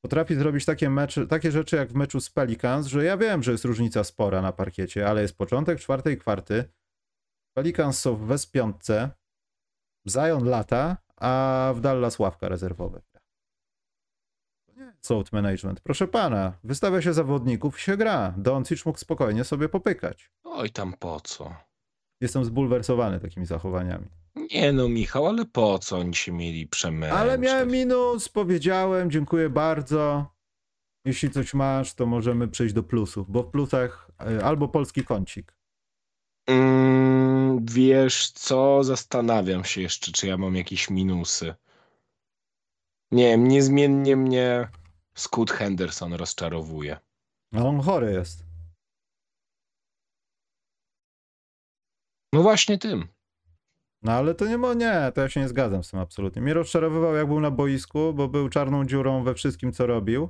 potrafi zrobić takie, mecze, takie rzeczy jak w meczu z Pelicans, że ja wiem, że jest różnica spora na parkiecie, ale jest początek czwartej kwarty, Pelicans są w West piątce, Zion lata, a w Dallas ławka rezerwowa. Load management. Proszę pana, wystawia się zawodników i się gra. Doncic mógł spokojnie sobie popykać. Oj, tam po co? Jestem zbulwersowany takimi zachowaniami. Nie no, Michał, ale po co oni się mieli przemęczyć? Ale miałem minus, powiedziałem, dziękuję bardzo. Jeśli coś masz, to możemy przejść do plusów, bo w plusach y, albo polski kącik. Mm, wiesz co, zastanawiam się jeszcze, czy ja mam jakieś minusy. Nie wiem, niezmiennie mnie Scott Henderson rozczarowuje. Ale on chory jest. No właśnie tym. No ale to nie, mo- nie, to ja się nie zgadzam z tym absolutnie. Mnie rozczarowywał jak był na boisku, bo był czarną dziurą we wszystkim, co robił.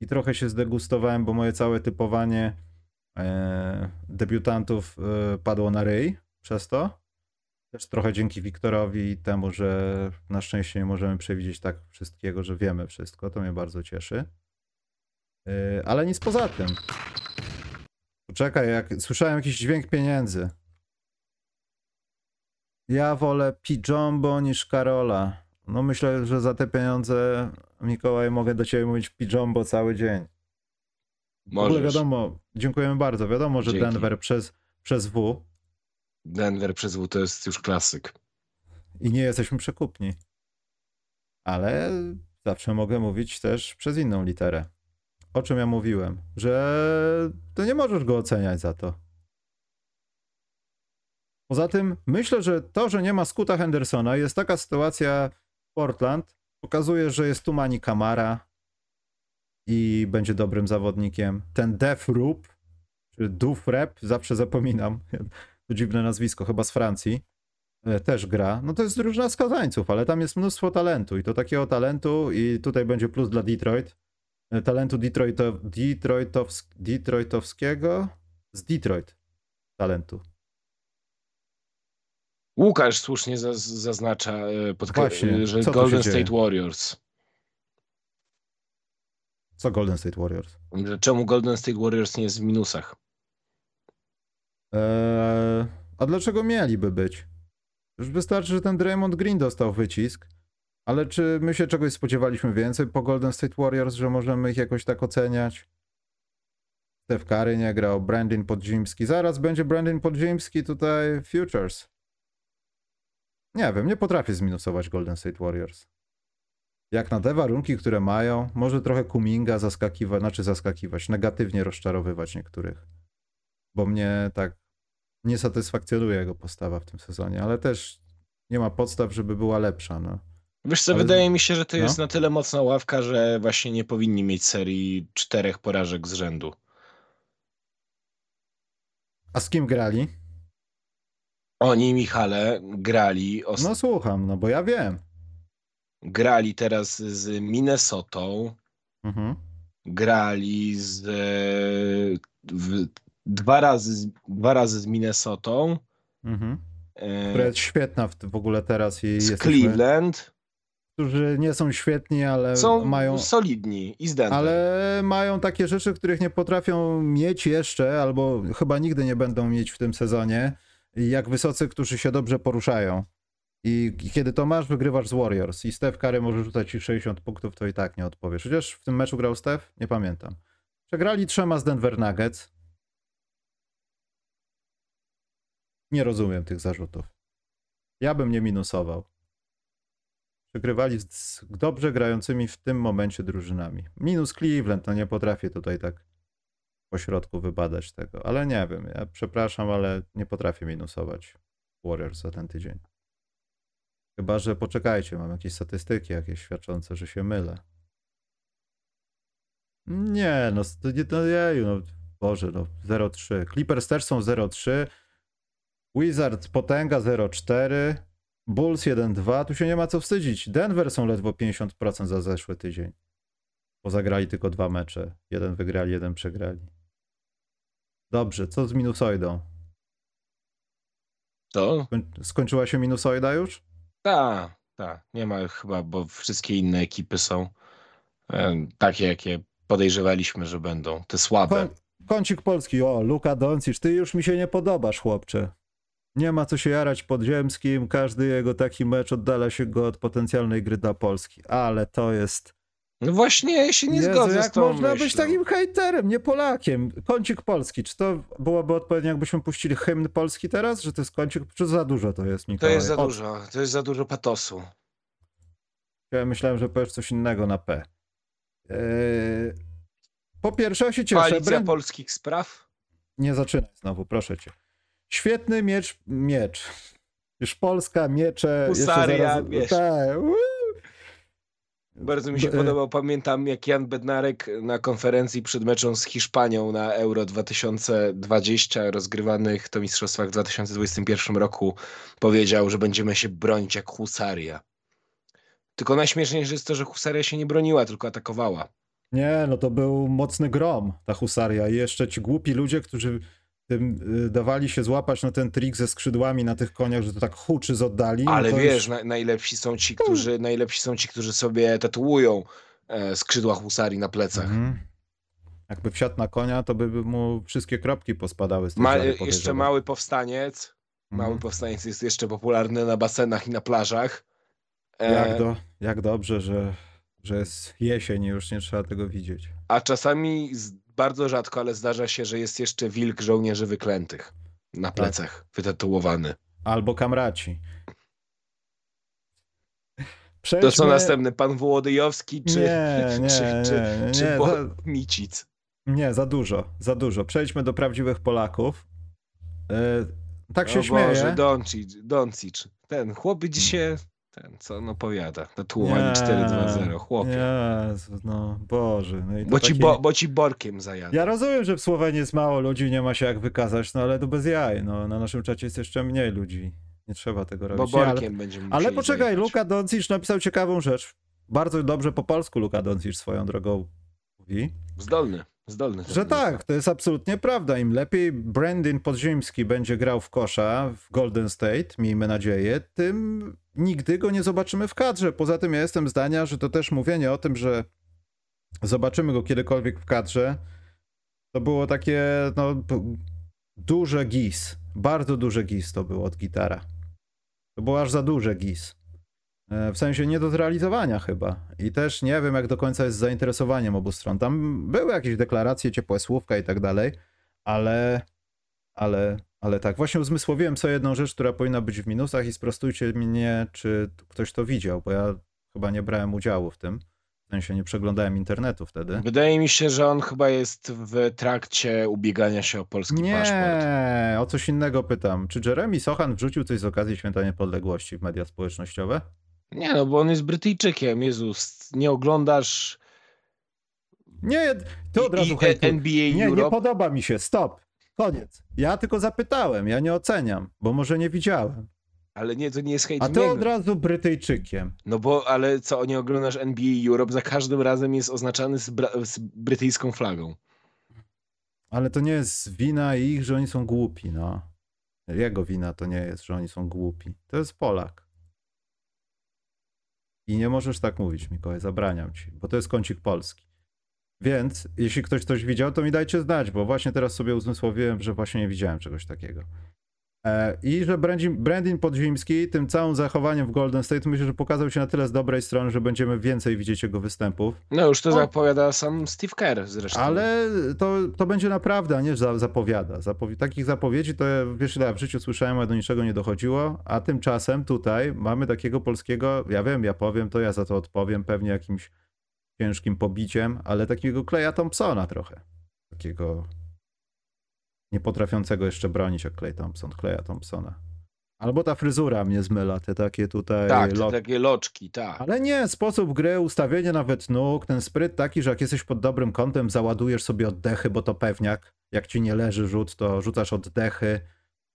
I trochę się zdegustowałem, bo moje całe typowanie e, debiutantów e, padło na ryj przez to. Też trochę dzięki Wiktorowi i temu, że na szczęście nie możemy przewidzieć tak wszystkiego, że wiemy wszystko. To mnie bardzo cieszy. E, ale nic poza tym. Poczekaj, jak słyszałem jakiś dźwięk pieniędzy. Ja wolę Pijombo niż Karola. No myślę, że za te pieniądze, Mikołaj, mogę do ciebie mówić Pijombo cały dzień. W ogóle Możesz. wiadomo, dziękujemy bardzo. Wiadomo, że Dzięki. Denver przez, przez W Denver przez W to jest już klasyk. i nie jesteśmy przekupni. Ale zawsze mogę mówić też przez inną literę. O czym ja mówiłem? Że to nie możesz go oceniać za to. Poza tym myślę, że to, że nie ma Skuta Hendersona, jest taka sytuacja w Portland, pokazuje, że jest tu Mani Kamara i będzie dobrym zawodnikiem. Ten Def Rup, czy Dufrep, zawsze zapominam, to dziwne nazwisko, chyba z Francji, e, też gra. No to jest drużyna skazańców, ale tam jest mnóstwo talentu i to takiego talentu i tutaj będzie plus dla Detroit. E, Talentu Detroito, Detroitows, Detroitowskiego z Detroit talentu. Łukasz słusznie zaz- zaznacza, e, Właśnie, e, że Golden dzieje? State Warriors. Co Golden State Warriors? Czemu Golden State Warriors nie jest w minusach? Eee, a dlaczego mieliby być? Już wystarczy, że ten Draymond Green dostał wycisk. Ale czy my się czegoś spodziewaliśmy więcej po Golden State Warriors, że możemy ich jakoś tak oceniać? Steph Curry nie grał, Brandon Podziemski. Zaraz będzie Brandon Podziemski tutaj Futures. Nie wiem, nie potrafię zminusować Golden State Warriors. Jak na te warunki, które mają, może trochę Kuminga zaskakiwać, znaczy zaskakiwać, negatywnie rozczarowywać niektórych. Bo mnie tak nie satysfakcjonuje jego postawa w tym sezonie, ale też nie ma podstaw, żeby była lepsza. No. Wiesz co, Ale- wydaje mi się, że to no. jest na tyle mocna ławka, że właśnie nie powinni mieć serii czterech porażek z rzędu. A z kim grali? Oni, Michale, grali, No słucham, no bo ja wiem. grali teraz z Minnesotą, Mhm. grali z w, dwa, razy, z- dwa razy z Minnesotą, Mhm. e, Która jest świetna w, w ogóle teraz i z jesteśmy, Cleveland. którzy nie są świetni, ale Są mają, solidni i ale mają takie rzeczy, których nie potrafią mieć jeszcze, albo chyba nigdy nie będą mieć w tym sezonie, jak wysocy, którzy się dobrze poruszają. I kiedy to masz, wygrywasz z Warriors. I Steph Curry może rzucać ci 60 punktów, to i tak nie odpowiesz. Chociaż w tym meczu grał Steph? Nie pamiętam. Przegrali trzema z Denver Nuggets. Nie rozumiem tych zarzutów. Ja bym nie minusował. Przegrywali z dobrze grającymi w tym momencie drużynami. Minus Cleveland, no nie potrafię tutaj tak po środku wybadać tego. Ale nie wiem, ja przepraszam, ale nie potrafię minusować Warriors za ten tydzień. Chyba, że poczekajcie, mam jakieś statystyki jakieś świadczące, że się mylę. Nie, no, no jeju, no, Boże, no, 0,3. Clippers też są 0,3. Wizards potęga 0,4. Bulls 1,2. Tu się nie ma co wstydzić. Denver są ledwo 50% za zeszły tydzień. Bo zagrali tylko dwa mecze. Jeden wygrali, jeden przegrali. Dobrze, co z minusoidą? To? Skoń- Skończyła się minusoida już? Tak, tak. Nie ma chyba, bo wszystkie inne ekipy są e, takie, jakie podejrzewaliśmy, że będą. Te słabe. Koń, kącik polski, o, Luka Doncic, ty już mi się nie podobasz, chłopcze. Nie ma co się jarać podziemskim, każdy jego taki mecz oddala się go od potencjalnej gry dla Polski, ale to jest... No właśnie, ja się nie Jezu, zgodzę jak z tą można być myślą. takim hejterem, nie Polakiem? Kącik polski, czy to byłoby odpowiednie, jakbyśmy puścili hymn polski teraz, że to jest kącik, czy za dużo to jest, To Mikołaj? jest za O, dużo, to jest za dużo patosu. Ja myślałem, że powiesz coś innego na P. Eee, po pierwsze, ja się cieszę. Koalicja Brand- polskich spraw? Nie zaczynaj znowu, proszę cię. Świetny miecz, miecz. Już Polska, miecze. jeszcze Husaria, zaraz- wiesz. Tak. Bardzo mi się B- podobał, pamiętam jak Jan Bednarek na konferencji przed meczem z Hiszpanią na Euro 2020 rozgrywanych to mistrzostwach w 2021 roku powiedział, że będziemy się bronić jak husaria. Tylko najśmieszniejsze jest to, że husaria się nie broniła, tylko atakowała. Nie, no to był mocny grom, ta husaria. I jeszcze ci głupi ludzie, którzy tym, y, dawali się złapać na ten trik ze skrzydłami na tych koniach, że to tak huczy z oddali. no Ale to wiesz, już- na, najlepsi są ci, którzy najlepsi są ci, którzy sobie tatuują e, skrzydła husarii na plecach. Mhm. Jakby wsiadł na konia, to by mu wszystkie kropki pospadały z Ma, jeszcze mały powstaniec. Mały Mhm. powstaniec jest jeszcze popularny na basenach i na plażach. E, Jak, do, jak dobrze, że, że jest jesień i już nie trzeba tego widzieć. A czasami z, bardzo rzadko, ale zdarza się, że jest jeszcze wilk żołnierzy wyklętych Tak. na plecach, wytatuowany. Albo kamraci. To Przejdźmy... co następny, pan Wołodyjowski czy, Nie, nie, czy, czy, nie, czy nie, Bo- za, Micic? nie, za dużo, za dużo. Przejdźmy do prawdziwych Polaków. E, tak się o śmieję. Boże, Doncic, Doncic. Ten chłop dzisiaj, ten co on opowiada, tatuowanie Nie, 4-2-0, chłopie. Jezu, no Boże. No Bo ci, bo, bo ci borkiem zajada. Ja rozumiem, że w Słowenii jest mało ludzi nie ma się jak wykazać, no ale to bez jaj. No, na naszym czacie jest jeszcze mniej ludzi. Nie trzeba tego bo robić. Ale, borkiem będziemy ale poczekaj, zajechać. Luka Doncic napisał ciekawą rzecz. Bardzo dobrze po polsku Luka Doncic swoją drogą mówi. Zdolny, zdolny. Że tak, to jest absolutnie prawda. Im lepiej Brandon Podziemski będzie grał w kosza w Golden State, miejmy nadzieję, tym nigdy go nie zobaczymy w kadrze. Poza tym ja jestem zdania, że to też mówienie o tym, że zobaczymy go kiedykolwiek w kadrze, to było takie no, duże gis. Bardzo duże gis to było od gitara. To było aż za duże gis. E, W sensie nie do zrealizowania chyba. I też nie wiem, jak do końca jest z zainteresowaniem obu stron. Tam były jakieś deklaracje, ciepłe słówka i tak dalej, ale, ale, ale tak. Właśnie uzmysłowiłem sobie jedną rzecz, która powinna być w minusach i sprostujcie mnie, czy ktoś to widział, bo ja chyba nie brałem udziału w tym. W sensie nie przeglądałem internetu wtedy. Wydaje mi się, że on chyba jest w trakcie ubiegania się o polski paszport. Nie, o coś innego pytam. Czy Jeremy Sochan wrzucił coś z okazji Święta Niepodległości w media społecznościowe? Nie, no bo on jest Brytyjczykiem, Jezus, nie oglądasz Nie, to od razu i. NBA Nie, nie Europe. podoba mi się. Stop. Koniec. Ja tylko zapytałem, ja nie oceniam, bo może nie widziałem. Ale nie, to nie jest hejt A niego. od razu Brytyjczykiem. No bo, ale co, nie oglądasz NBA Europe, za każdym razem jest oznaczany z, z brytyjską flagą. Ale to nie jest wina ich, że oni są głupi, no. Jego wina to nie jest, że oni są głupi. To jest Polak. I nie możesz tak mówić, Mikołaj, zabraniam ci, bo to jest kącik polski. Więc jeśli ktoś coś widział, to mi dajcie znać, bo właśnie teraz sobie uzmysłowiłem, że właśnie nie widziałem czegoś takiego. E, I że Brandin, Brandin Podziemski tym całym zachowaniem w Golden State myślę, że pokazał się na tyle z dobrej strony, że będziemy więcej widzieć jego występów. No już to O. zapowiada sam Steve Kerr zresztą. Ale to, to będzie naprawdę, a nie za, zapowiada. Zapowi- takich zapowiedzi to wiesz ile ja w życiu słyszałem, ale do niczego nie dochodziło, a tymczasem tutaj mamy takiego polskiego, ja wiem, ja powiem to, ja za to odpowiem pewnie jakimś ciężkim pobiciem, ale takiego Kleja Thompsona trochę. Takiego nie potrafiącego jeszcze bronić jak Clay Thompson, Kleja Thompsona. Albo ta fryzura mnie zmyla, te takie tutaj tak, lo- takie loczki, tak. ale nie, sposób gry, ustawienie nawet nóg, ten spryt taki, że jak jesteś pod dobrym kątem, załadujesz sobie oddechy, bo to pewniak. Jak ci nie leży rzut, to rzucasz oddechy.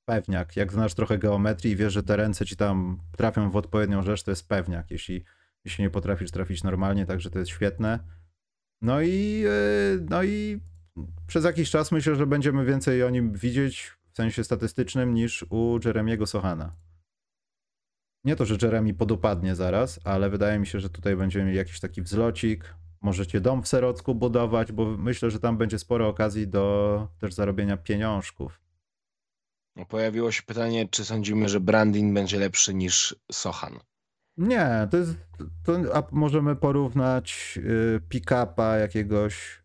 Pewniak. Jak znasz trochę geometrii i wiesz, że te ręce ci tam trafią w odpowiednią rzecz, to jest pewniak. Jeśli, jeśli nie potrafisz trafić normalnie, także to jest świetne. No i, yy, no i przez jakiś czas myślę, że będziemy więcej o nim widzieć w sensie statystycznym niż u Jeremiego Sochana. Nie to, że Jeremy podupadnie zaraz, ale wydaje mi się, że tutaj będziemy mieli jakiś taki wzlocik. Możecie dom w Serocku budować, bo myślę, że tam będzie sporo okazji do też zarobienia pieniążków. No, Pojawiło się pytanie, czy sądzimy, że Brandin będzie lepszy niż Sochan. Nie, to jest. To, a możemy porównać y, pick-upa jakiegoś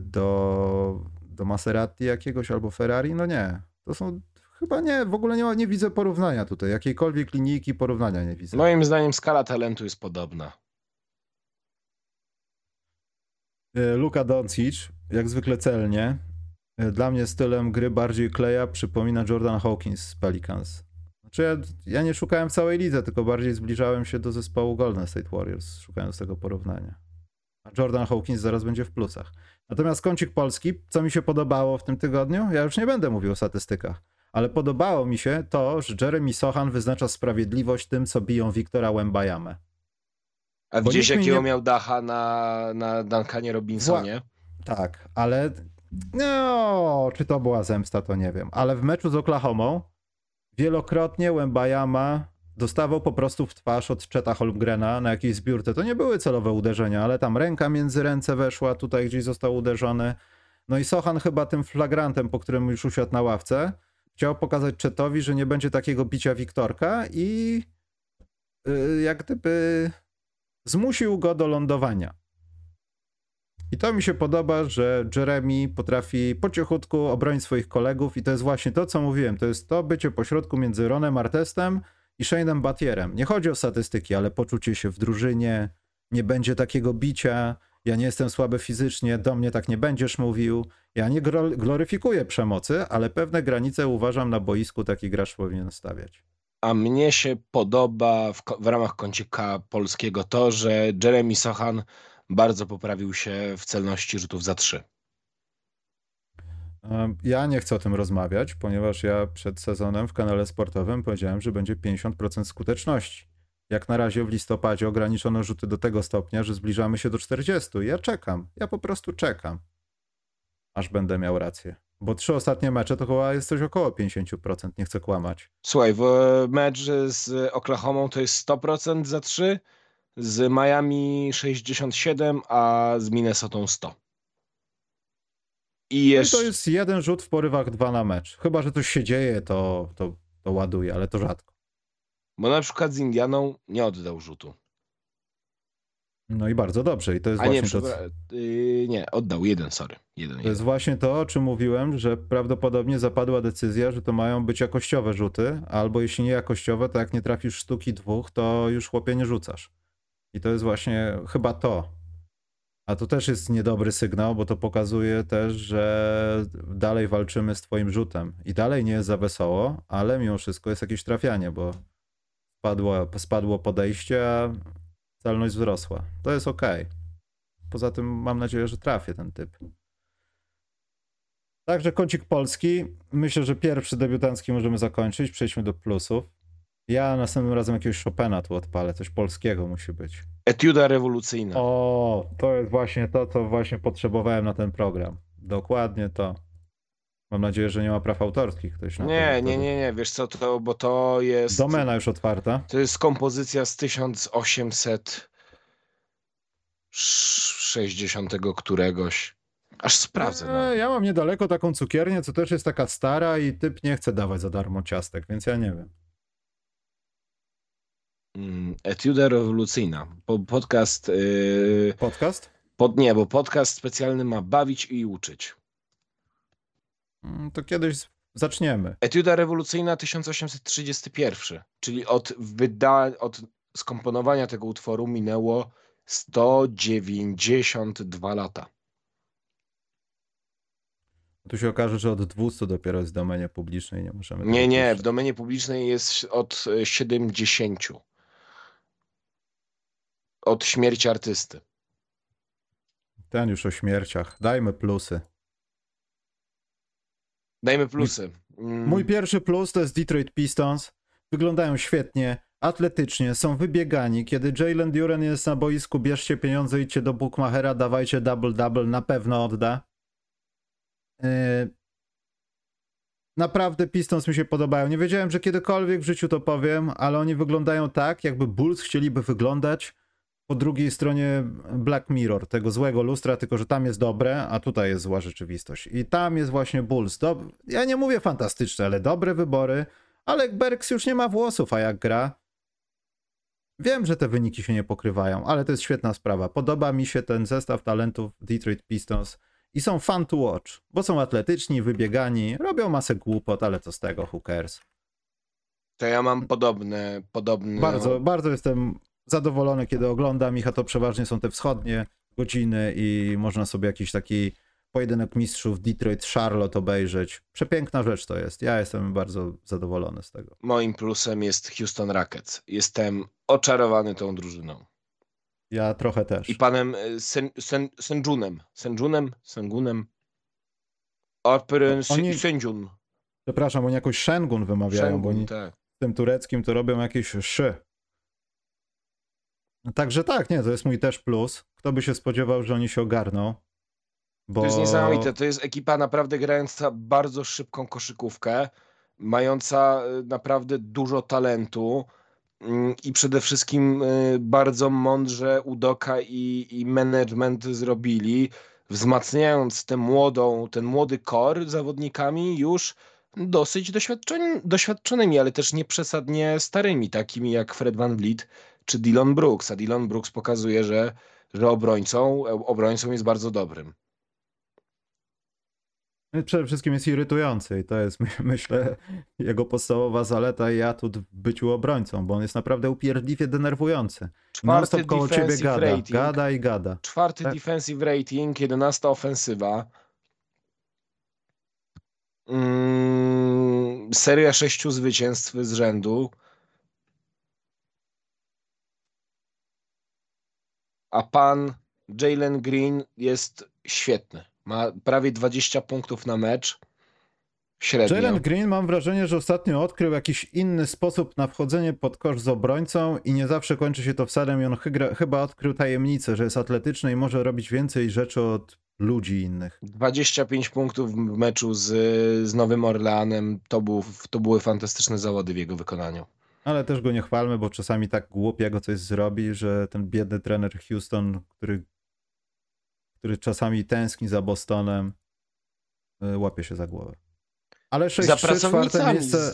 do, do Maserati jakiegoś albo Ferrari? No nie. To są. Chyba nie, w ogóle nie, ma- nie widzę porównania tutaj. Jakiejkolwiek linijki porównania nie widzę. Moim zdaniem skala talentu jest podobna. Y, Luka Doncic, jak zwykle celnie. e, dla mnie stylem gry bardziej Kleja przypomina Jordan Hawkins z Pelicans. Znaczy ja, ja nie szukałem całej lidze, tylko bardziej zbliżałem się do zespołu Golden State Warriors, szukając tego porównania. Jordan Hawkins zaraz będzie w plusach. Natomiast kącik polski, co mi się podobało w tym tygodniu, ja już nie będę mówił o statystykach, ale podobało mi się to, że Jeremy Sohan wyznacza sprawiedliwość tym, co biją Wiktora Łębajamę. A Bo mi jakiego nie- miał dacha na, na Duncanie Robinsonie? Tak, ale no, czy to była zemsta, to nie wiem. Ale w meczu z Oklahomą wielokrotnie Łębajama dostawał po prostu w twarz od Czeta Holmgrena na jakiejś zbiórce. To nie były celowe uderzenia, ale tam ręka między ręce weszła, tutaj gdzieś został uderzony. No i Sochan chyba tym flagrantem, po którym już usiadł na ławce, chciał pokazać Czetowi, że nie będzie takiego bicia Wiktorka i yy, jak gdyby zmusił go do lądowania. I to mi się podoba, że Jeremy potrafi po cichutku obronić swoich kolegów i to jest właśnie to, co mówiłem. To jest to bycie pośrodku między Ronem Artestem i Shane'em Batierem. Nie chodzi o statystyki, ale poczucie się w drużynie, nie będzie takiego bicia, ja nie jestem słaby fizycznie, do mnie tak nie będziesz mówił. Ja nie gloryfikuję przemocy, ale pewne granice uważam na boisku taki gracz powinien stawiać. A mnie się podoba w, w ramach kącika polskiego to, że Jeremy Sohan bardzo poprawił się w celności rzutów za trzy. Ja nie chcę o tym rozmawiać, ponieważ ja przed sezonem w kanale sportowym powiedziałem, że będzie 50% skuteczności. Jak na razie w listopadzie ograniczono rzuty do tego stopnia, że zbliżamy się do 40. Ja czekam, ja po prostu czekam, aż będę miał rację. Bo trzy ostatnie mecze to chyba jest coś około 50%, nie chcę kłamać. Słuchaj, w mecz z Oklahomą to jest 100% za trzy, z Miami 67, a z Minnesotą 100. I No i jeszcze... to jest jeden rzut w porywach, dwa na mecz. Chyba, że coś się dzieje, to, to, to ładuje, ale to rzadko. Bo na przykład z Indianą nie oddał rzutu. No i bardzo dobrze. I to jest A nie, właśnie to, przepra- yy, nie, oddał jeden, sorry. Jeden, To jeden. jest właśnie to, o czym mówiłem, że prawdopodobnie zapadła decyzja, że to mają być jakościowe rzuty, albo jeśli nie jakościowe, to jak nie trafisz sztuki dwóch, to już chłopie nie rzucasz. I to jest właśnie chyba to. A to też jest niedobry sygnał, bo to pokazuje też, że dalej walczymy z twoim rzutem. I dalej nie jest za wesoło, ale mimo wszystko jest jakieś trafianie, bo spadło, spadło podejście, a celność wzrosła. To jest ok. Poza tym mam nadzieję, że trafię ten typ. Także kącik polski. Myślę, że pierwszy debiutancki możemy zakończyć. Przejdźmy do plusów. Ja następnym razem jakiegoś Chopina tu odpalę. Coś polskiego musi być. Etiuda rewolucyjna. O, to jest właśnie to, co właśnie potrzebowałem na ten program. Dokładnie to. Mam nadzieję, że nie ma praw autorskich. Ktoś na Nie, to- nie, nie, nie, wiesz co, to, bo to jest... Domena już otwarta. To jest kompozycja z 1860 któregoś. Aż sprawdzę. Nawet. ja mam niedaleko taką cukiernię, co też jest taka stara i typ nie chce dawać za darmo ciastek, więc ja nie wiem. Etiuda rewolucyjna. Po, podcast... Yy, Podcast? pod, nie, bo podcast specjalny ma bawić i uczyć. Mm, To kiedyś zaczniemy. Etiuda rewolucyjna 1831, czyli od, wyda- od skomponowania tego utworu minęło 192 lata. Tu się okaże, że od 200 dopiero jest w domenie publicznej, nie możemy. Nie, nie, w domenie publicznej jest od e, 70. Od śmierci artysty. Ten już o śmierciach. Dajmy plusy. Dajmy plusy. Mm, Mój pierwszy plus to jest Detroit Pistons. Wyglądają świetnie, atletycznie, są wybiegani. Kiedy Jalen Duren jest na boisku, bierzcie pieniądze, idźcie do Bookmachera, dawajcie double-double, na pewno odda. Yy, Naprawdę Pistons mi się podobają. Nie wiedziałem, że kiedykolwiek w życiu to powiem, ale oni wyglądają tak, jakby Bulls chcieliby wyglądać po drugiej stronie Black Mirror, tego złego lustra, tylko że tam jest dobre, a tutaj jest zła rzeczywistość. I tam jest właśnie Bulls. Dob- ja nie mówię fantastyczne, ale dobre wybory. Ale Berks już nie ma włosów, a jak gra? Wiem, że te wyniki się nie pokrywają, ale to jest świetna sprawa. Podoba mi się ten zestaw talentów Detroit Pistons i są fun to watch, bo są atletyczni, wybiegani, robią masę głupot, ale co z tego, who cares. To ja mam podobne, podobne. Bardzo, bardzo jestem zadowolony, kiedy oglądam ich, a to przeważnie są te wschodnie godziny i można sobie jakiś taki pojedynek mistrzów Detroit-Charlotte obejrzeć. Przepiękna rzecz to jest. Ja jestem bardzo zadowolony z tego. Moim plusem jest Houston Rockets. Jestem oczarowany tą drużyną. Ja trochę też. I panem y, Sen, Sen, Senjunem. Senjunem? Sengunem? Operyn Oni- Senjun. Przepraszam, oni jakoś Shengun wymawiają, bo Sengun, oni tak. tym tureckim to robią jakieś szy. Także tak, nie, to jest mój też plus. Kto by się spodziewał, że oni się ogarną? Bo... To jest niesamowite. To jest ekipa naprawdę grająca bardzo szybką koszykówkę, mająca y, naprawdę dużo talentu mm, i przede wszystkim y, bardzo mądrze Udoka i, i management zrobili, wzmacniając tę młodą, ten młody kor zawodnikami już dosyć doświadczonymi, ale też nie przesadnie starymi, takimi jak Fred Van Vliet czy Dylan Brooks. A Dylan Brooks pokazuje, że, że obrońcą, obrońcą jest bardzo dobrym. Przede wszystkim jest irytujący i to jest, my- myślę, jego podstawowa zaleta i atut w byciu obrońcą, bo on jest naprawdę upierdliwie denerwujący. Czwarty koło ciebie gada, rating. gada i gada. Czwarty Tak. defensive rating, 11 ofensywa. Mm, seria sześciu zwycięstw z rzędu. A pan Jalen Green jest świetny. Ma prawie 20 punktów na mecz. Średnio. Jalen Green mam wrażenie, że ostatnio odkrył jakiś inny sposób na wchodzenie pod kosz z obrońcą i nie zawsze kończy się to wsadem i on chyba odkrył tajemnicę, że jest atletyczny i może robić więcej rzeczy od ludzi innych. 25 punktów w meczu z, z Nowym Orleanem. To, był, to były fantastyczne zawody w jego wykonaniu. Ale też go nie chwalmy, bo czasami tak głupiego coś zrobi, że ten biedny trener Houston, który, który czasami tęskni za Bostonem, y, łapie się za głowę. Ale 6-3, Za czwarte miejsce.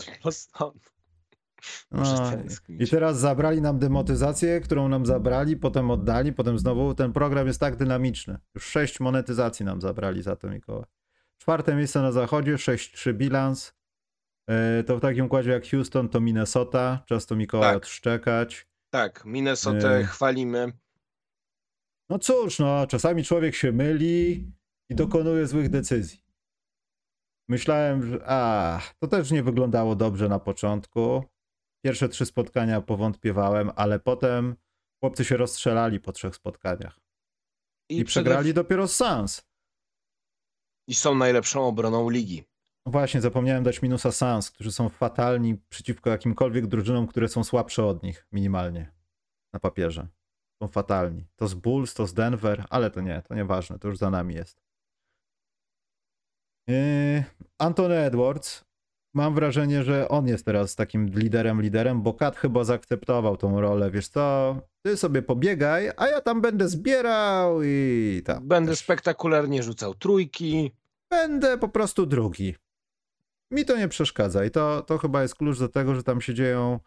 No. I teraz zabrali nam demotyzację, którą nam zabrali, potem oddali, potem znowu. Ten program jest tak dynamiczny. Już sześć monetyzacji nam zabrali za to, Mikołaj. Czwarte miejsce na zachodzie, 6-3 bilans. E, To w takim układzie jak Houston, to Minnesota. Czas to Mikołaj Tak. odszczekać. Tak, Minnesotę Yy. chwalimy. No cóż, no, czasami człowiek się myli i dokonuje złych decyzji. Myślałem, że a, to też nie wyglądało dobrze na początku. Pierwsze trzy spotkania powątpiewałem, ale potem chłopcy się rozstrzelali po trzech spotkaniach. I, przede- przegrali dopiero z Sans. I są najlepszą obroną ligi. No Właśnie, zapomniałem dać minusa Sans, którzy są fatalni przeciwko jakimkolwiek drużynom, które są słabsze od nich, minimalnie. Na papierze. Są fatalni. To z Bulls, to z Denver, ale to nie, to nieważne, to już za nami jest. Yy, Anthony Edwards. Mam wrażenie, że on jest teraz takim liderem, liderem, bo Kat chyba zaakceptował tą rolę. Wiesz co, ty sobie pobiegaj, a ja tam będę zbierał i tam. Będę też. spektakularnie rzucał trójki. Będę po prostu drugi. Mi to nie przeszkadza i to, to chyba jest klucz do tego, że tam się dzieją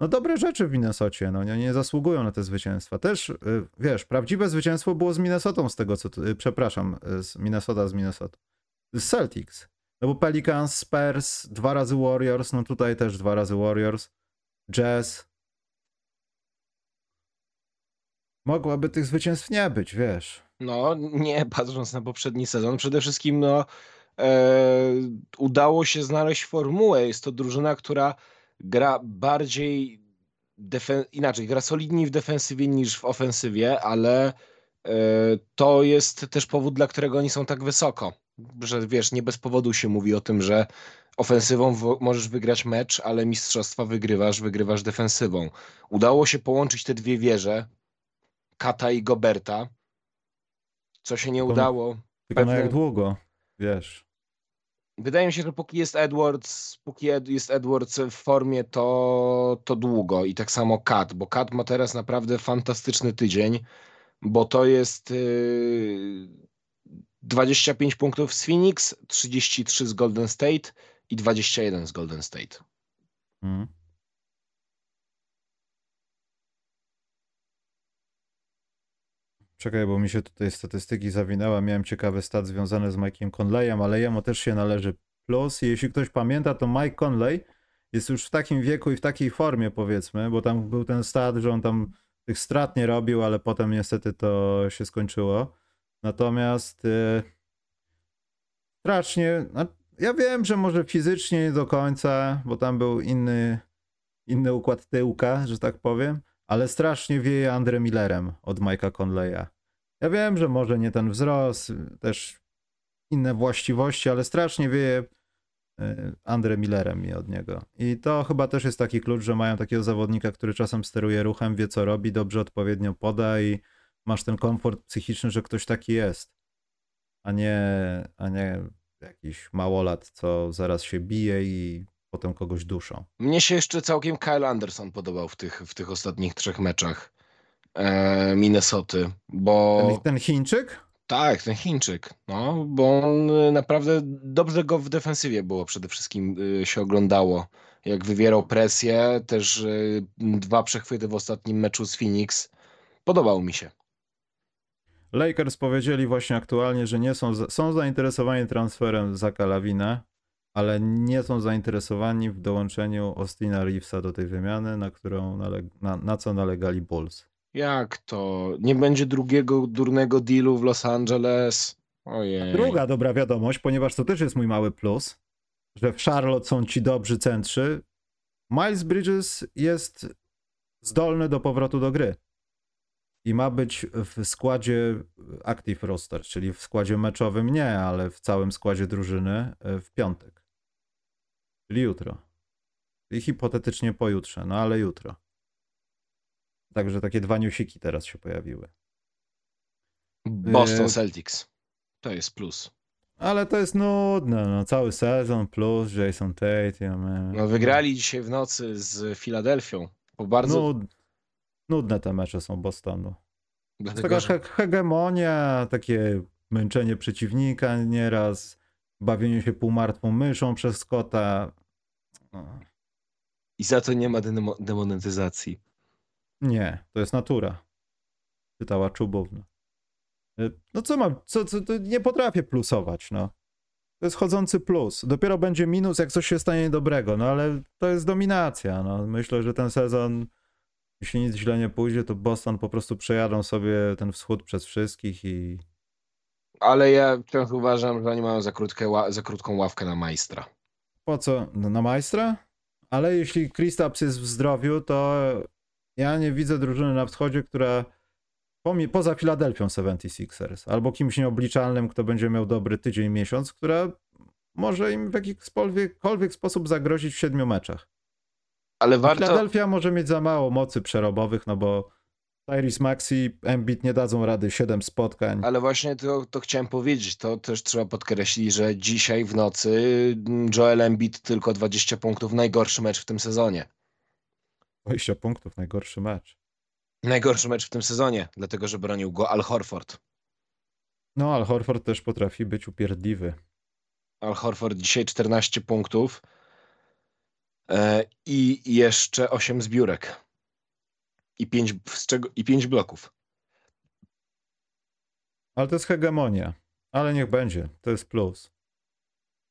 no dobre rzeczy w Minnesocie, no nie, nie zasługują na te zwycięstwa. Też, y, wiesz, prawdziwe zwycięstwo było z Minnesotą z tego, co, y, przepraszam, y, z Minnesota z Minnesota. Z Celtics. No bo Pelicans, Spurs, dwa razy Warriors, no tutaj też dwa razy Warriors, Jazz. Mogłaby tych zwycięstw nie być, wiesz. No, nie patrząc na poprzedni sezon. Przede wszystkim, no, udało się znaleźć formułę. Jest to drużyna, która gra bardziej inaczej, gra solidniej w defensywie niż w ofensywie, ale e, to jest też powód, dla którego oni są tak wysoko. Że wiesz, nie bez powodu się mówi o tym, że ofensywą możesz wygrać mecz, ale mistrzostwa wygrywasz, wygrywasz defensywą. Udało się połączyć te dwie wieże, Kata i Goberta, co się nie udało. Tylko Pewnie- jak długo, wiesz. Wydaje mi się, że póki jest Edwards, póki Ed, jest Edwards w formie, to, to długo. I tak samo Kat, bo Kat ma teraz naprawdę fantastyczny tydzień, bo to jest yy, 25 punktów z Phoenix, 33 z Golden State i 21 z Golden State. Mhm. Czekaj, bo mi się tutaj statystyki zawinęła. Miałem ciekawy stat związany z Mike'iem Conleyem, ale jemu też się należy plus. Jeśli ktoś pamięta, to Mike Conley jest już w takim wieku i w takiej formie, powiedzmy, bo tam był ten stat, że on tam tych strat nie robił, ale potem niestety to się skończyło. Natomiast y, strasznie. no, Ja wiem, że może fizycznie nie do końca, bo tam był inny, inny układ tyłka, że tak powiem, ale strasznie wieje Andre Millerem od Mike'a Conleya. Ja wiem, że może nie ten wzrost, też inne właściwości, ale strasznie wieje y, Andre Millerem mi od niego. I to chyba też jest taki klucz, że mają takiego zawodnika, który czasem steruje ruchem, wie co robi, dobrze odpowiednio poda i masz ten komfort psychiczny, że ktoś taki jest, a nie, a nie jakiś małolat, co zaraz się bije i potem kogoś duszą. Mnie się jeszcze całkiem Kyle Anderson podobał w tych, w tych ostatnich trzech meczach e, Minnesoty, bo Ten, ten Chińczyk? tak, ten Chińczyk, no, bo on y, naprawdę dobrze go w defensywie było przede wszystkim y, się oglądało. Jak wywierał presję, też y, dwa przechwyty w ostatnim meczu z Phoenix. Podobał mi się. Lakers powiedzieli właśnie aktualnie, że nie są, są zainteresowani transferem Zaka Lawina, ale nie są zainteresowani w dołączeniu Austina Reevesa do tej wymiany, na, którą naleg- na, na co nalegali Bulls. Jak to? Nie będzie drugiego durnego dealu w Los Angeles? Ojej. Druga dobra wiadomość, ponieważ to też jest mój mały plus, że w Charlotte są ci dobrzy centrzy. Miles Bridges jest zdolny do powrotu do gry. I ma być w składzie active roster, czyli w składzie meczowym nie, ale w całym składzie drużyny e, w piątek. Czyli jutro. I hipotetycznie pojutrze, no ale jutro. Także takie dwa newsiki teraz się pojawiły. Boston Yy, Celtics. To jest plus. Ale to jest nudne, no cały sezon plus Jason Tatum. e, No, wygrali dzisiaj w nocy z Filadelfią. Po bardzo. Nud, nudne te mecze są Bostonu. dlatego, Taka że, he hegemonia, takie męczenie przeciwnika nieraz, bawienie się półmartwą myszą przez kota. I za to nie ma demo- demonetyzacji. nie, to jest natura. Czytała Czubówna. E, No co mam, co, co, nie potrafię plusować, no. To jest chodzący plus. Dopiero będzie minus, jak coś się stanie dobrego, no ale to jest dominacja, no. Myślę, że ten sezon, jeśli nic źle nie pójdzie, to Boston po prostu przejadą sobie ten wschód przez wszystkich i Ale ja wciąż uważam, że oni mają za, krótkie za krótką ławkę na majstra. Po co? No, na majstra? Ale jeśli Kristaps jest w zdrowiu, to ja nie widzę drużyny na wschodzie, która poza Filadelfią 76ers albo kimś nieobliczalnym, kto będzie miał dobry tydzień, miesiąc, która może im w jakikolwiek sposób zagrozić w siedmiu meczach. Ale warto. Filadelfia może mieć za mało mocy przerobowych, no bo Tyrese Maxi, Embiid nie dadzą rady 7 spotkań. Ale właśnie to, to chciałem powiedzieć, to też trzeba podkreślić, że dzisiaj w nocy Joel Embiid tylko 20 punktów, najgorszy mecz w tym sezonie. 20 punktów, najgorszy mecz. Najgorszy mecz w tym sezonie, dlatego że bronił go Al Horford. No, ale Horford też potrafi być upierdliwy. Al Horford dzisiaj 14 punktów e, i jeszcze 8 zbiórek. I 5, z czego, I 5 bloków. Ale to jest hegemonia. Ale niech będzie. To jest plus.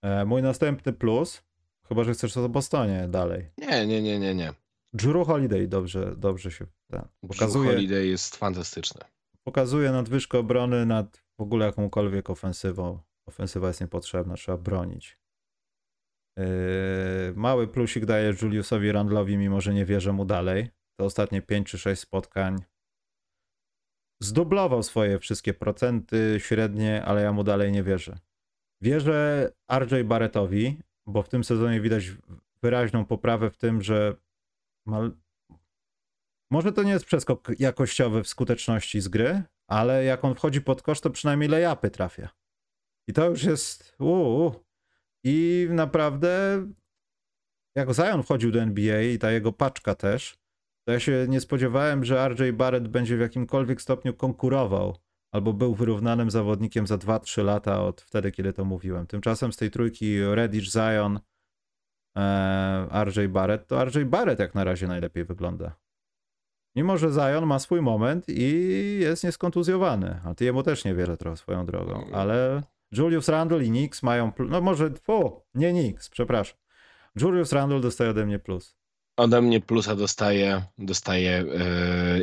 E, mój następny plus, chyba że chcesz o Bostonie dalej. Nie, nie, nie, nie, nie. Drew Holiday dobrze, dobrze się Drew pokazuje, Holiday jest fantastyczny. pokazuje nadwyżkę obrony nad w ogóle jakąkolwiek ofensywą. Ofensywa jest niepotrzebna, trzeba bronić. E, mały plusik daje Juliusowi Randlowi, mimo że nie wierzę mu dalej. Te ostatnie 5 czy 6 spotkań zdublował swoje wszystkie procenty średnie, ale ja mu dalej nie wierzę. Wierzę RJ Barrettowi, bo w tym sezonie widać wyraźną poprawę w tym, że ma... może to nie jest przeskok jakościowy w skuteczności z gry, ale jak on wchodzi pod kosz, to przynajmniej layupy trafia. I to już jest uu. I naprawdę jak Zion wchodził do NBA i ta jego paczka też, to ja się nie spodziewałem, że RJ Barrett będzie w jakimkolwiek stopniu konkurował albo był wyrównanym zawodnikiem za 2-3 lata od wtedy, kiedy to mówiłem. Tymczasem z tej trójki Reddish, Zion, e, RJ Barrett, to RJ Barrett jak na razie najlepiej wygląda. Mimo, że Zion ma swój moment i jest nieskontuzjowany, a ty jemu też nie wierzę trochę swoją drogą, ale Julius Randle i Knicks mają, no może, fu, nie Knicks, przepraszam. Julius Randle dostaje ode mnie plus. Ode mnie plusa dostaje, dostaje e,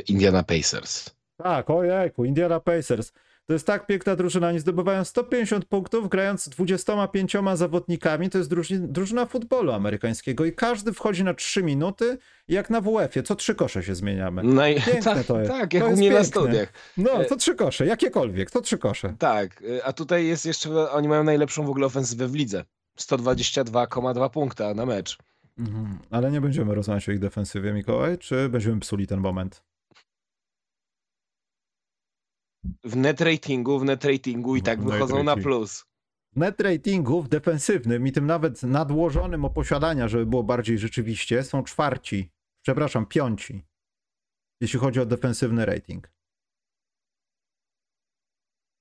Indiana Pacers. Tak, ojejku, Indiana Pacers. To jest tak piękna drużyna. Oni zdobywają 150 punktów, grając z 25 zawodnikami. To jest drużyna, drużyna futbolu amerykańskiego i każdy wchodzi na 3 minuty, jak na WF-ie. Co trzy kosze się zmieniamy. No i, Piękne tak, to jest. tak, To jak u jest mnie na studiach. No, E- to trzy kosze, jakiekolwiek, to trzy kosze. Tak, y, a tutaj jest jeszcze, oni mają najlepszą w ogóle ofensywę w lidze. 122,2 punkta na mecz. Mhm. Ale nie będziemy rozmawiać o ich defensywie, Mikołaj, czy będziemy psuli ten moment? W net ratingu, w net ratingu i tak W wychodzą na plus. Net ratingów defensywnym i tym nawet nadłożonym o posiadania, żeby było bardziej rzeczywiście, są czwarci, przepraszam, piąci, jeśli chodzi o defensywny rating.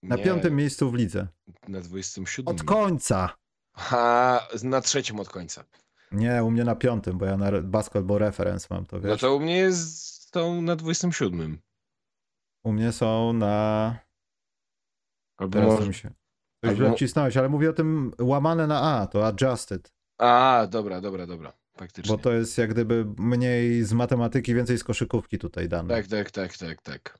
Na Nie, piątym miejscu w lidze. Na 27. Od końca! Ha, na trzecim od końca. Nie, u mnie na piątym, bo ja na basketball reference mam to, No wiesz. to u mnie jest, są na 27. U mnie są na... Albo Teraz może... mi się... Albo- źle wcisnąłeś, ale mówię o tym łamane na A, to adjusted. A, dobra, dobra, dobra. Faktycznie. Bo to jest jak gdyby mniej z matematyki, więcej z koszykówki tutaj dane. Tak, tak, tak, tak, tak.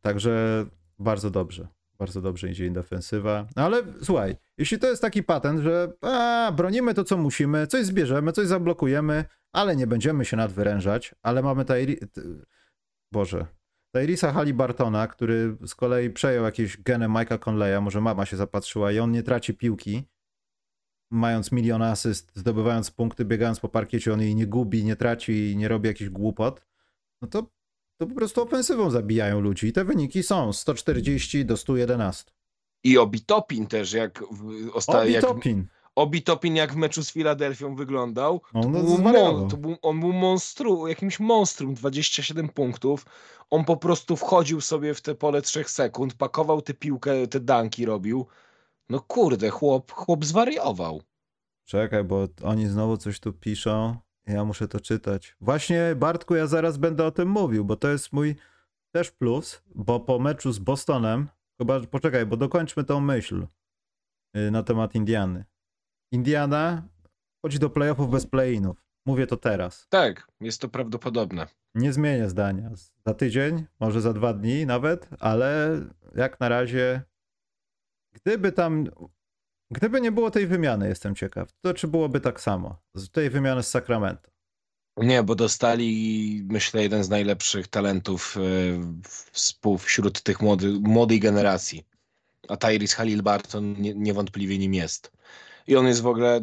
Także bardzo dobrze. Bardzo dobrze idzie defensywa. No ale słuchaj, jeśli to jest taki patent, że a, bronimy to, co musimy, coś zbierzemy, coś zablokujemy, ale nie będziemy się nadwyrężać, ale mamy Tairi... Boże. Tyrisa Halibartona, który z kolei przejął jakieś geny Mike'a Conleya, może mama się zapatrzyła i on nie traci piłki, mając milion asyst, zdobywając punkty, biegając po parkiecie, on jej nie gubi, nie traci i nie robi jakichś głupot, no to to po prostu ofensywą zabijają ludzi. I te wyniki są 140 do 111. I Obitopin też, jak, w- osta- Obi jak Topin. Obitopin jak w meczu z Filadelfią wyglądał, On to no, był, mon, to był, on był monstru, jakimś monstrum, 27 punktów. On po prostu wchodził sobie w te pole 3 sekund, pakował tę piłkę, te danki robił. No kurde, chłop, chłop zwariował. Czekaj, bo oni znowu coś tu piszą. Ja muszę to czytać. Właśnie, Bartku, ja zaraz będę o tym mówił, bo to jest mój też plus, bo po meczu z Bostonem, chyba, poczekaj, bo dokończmy tą myśl y, na temat Indiany. Indiana chodzi do playoffów bez play-inów. Mówię to teraz. Tak, jest to prawdopodobne. Nie zmienię zdania. Za tydzień, może za dwa dni nawet, ale jak na razie, gdyby tam, gdyby nie było tej wymiany, jestem ciekaw, to czy byłoby tak samo? Z tej wymiany z Sacramento. Nie, bo dostali, myślę, jeden z najlepszych talentów e, wśród tych młody, młodej generacji. A Tyrese Halliburton nie, niewątpliwie nim jest. I on jest w ogóle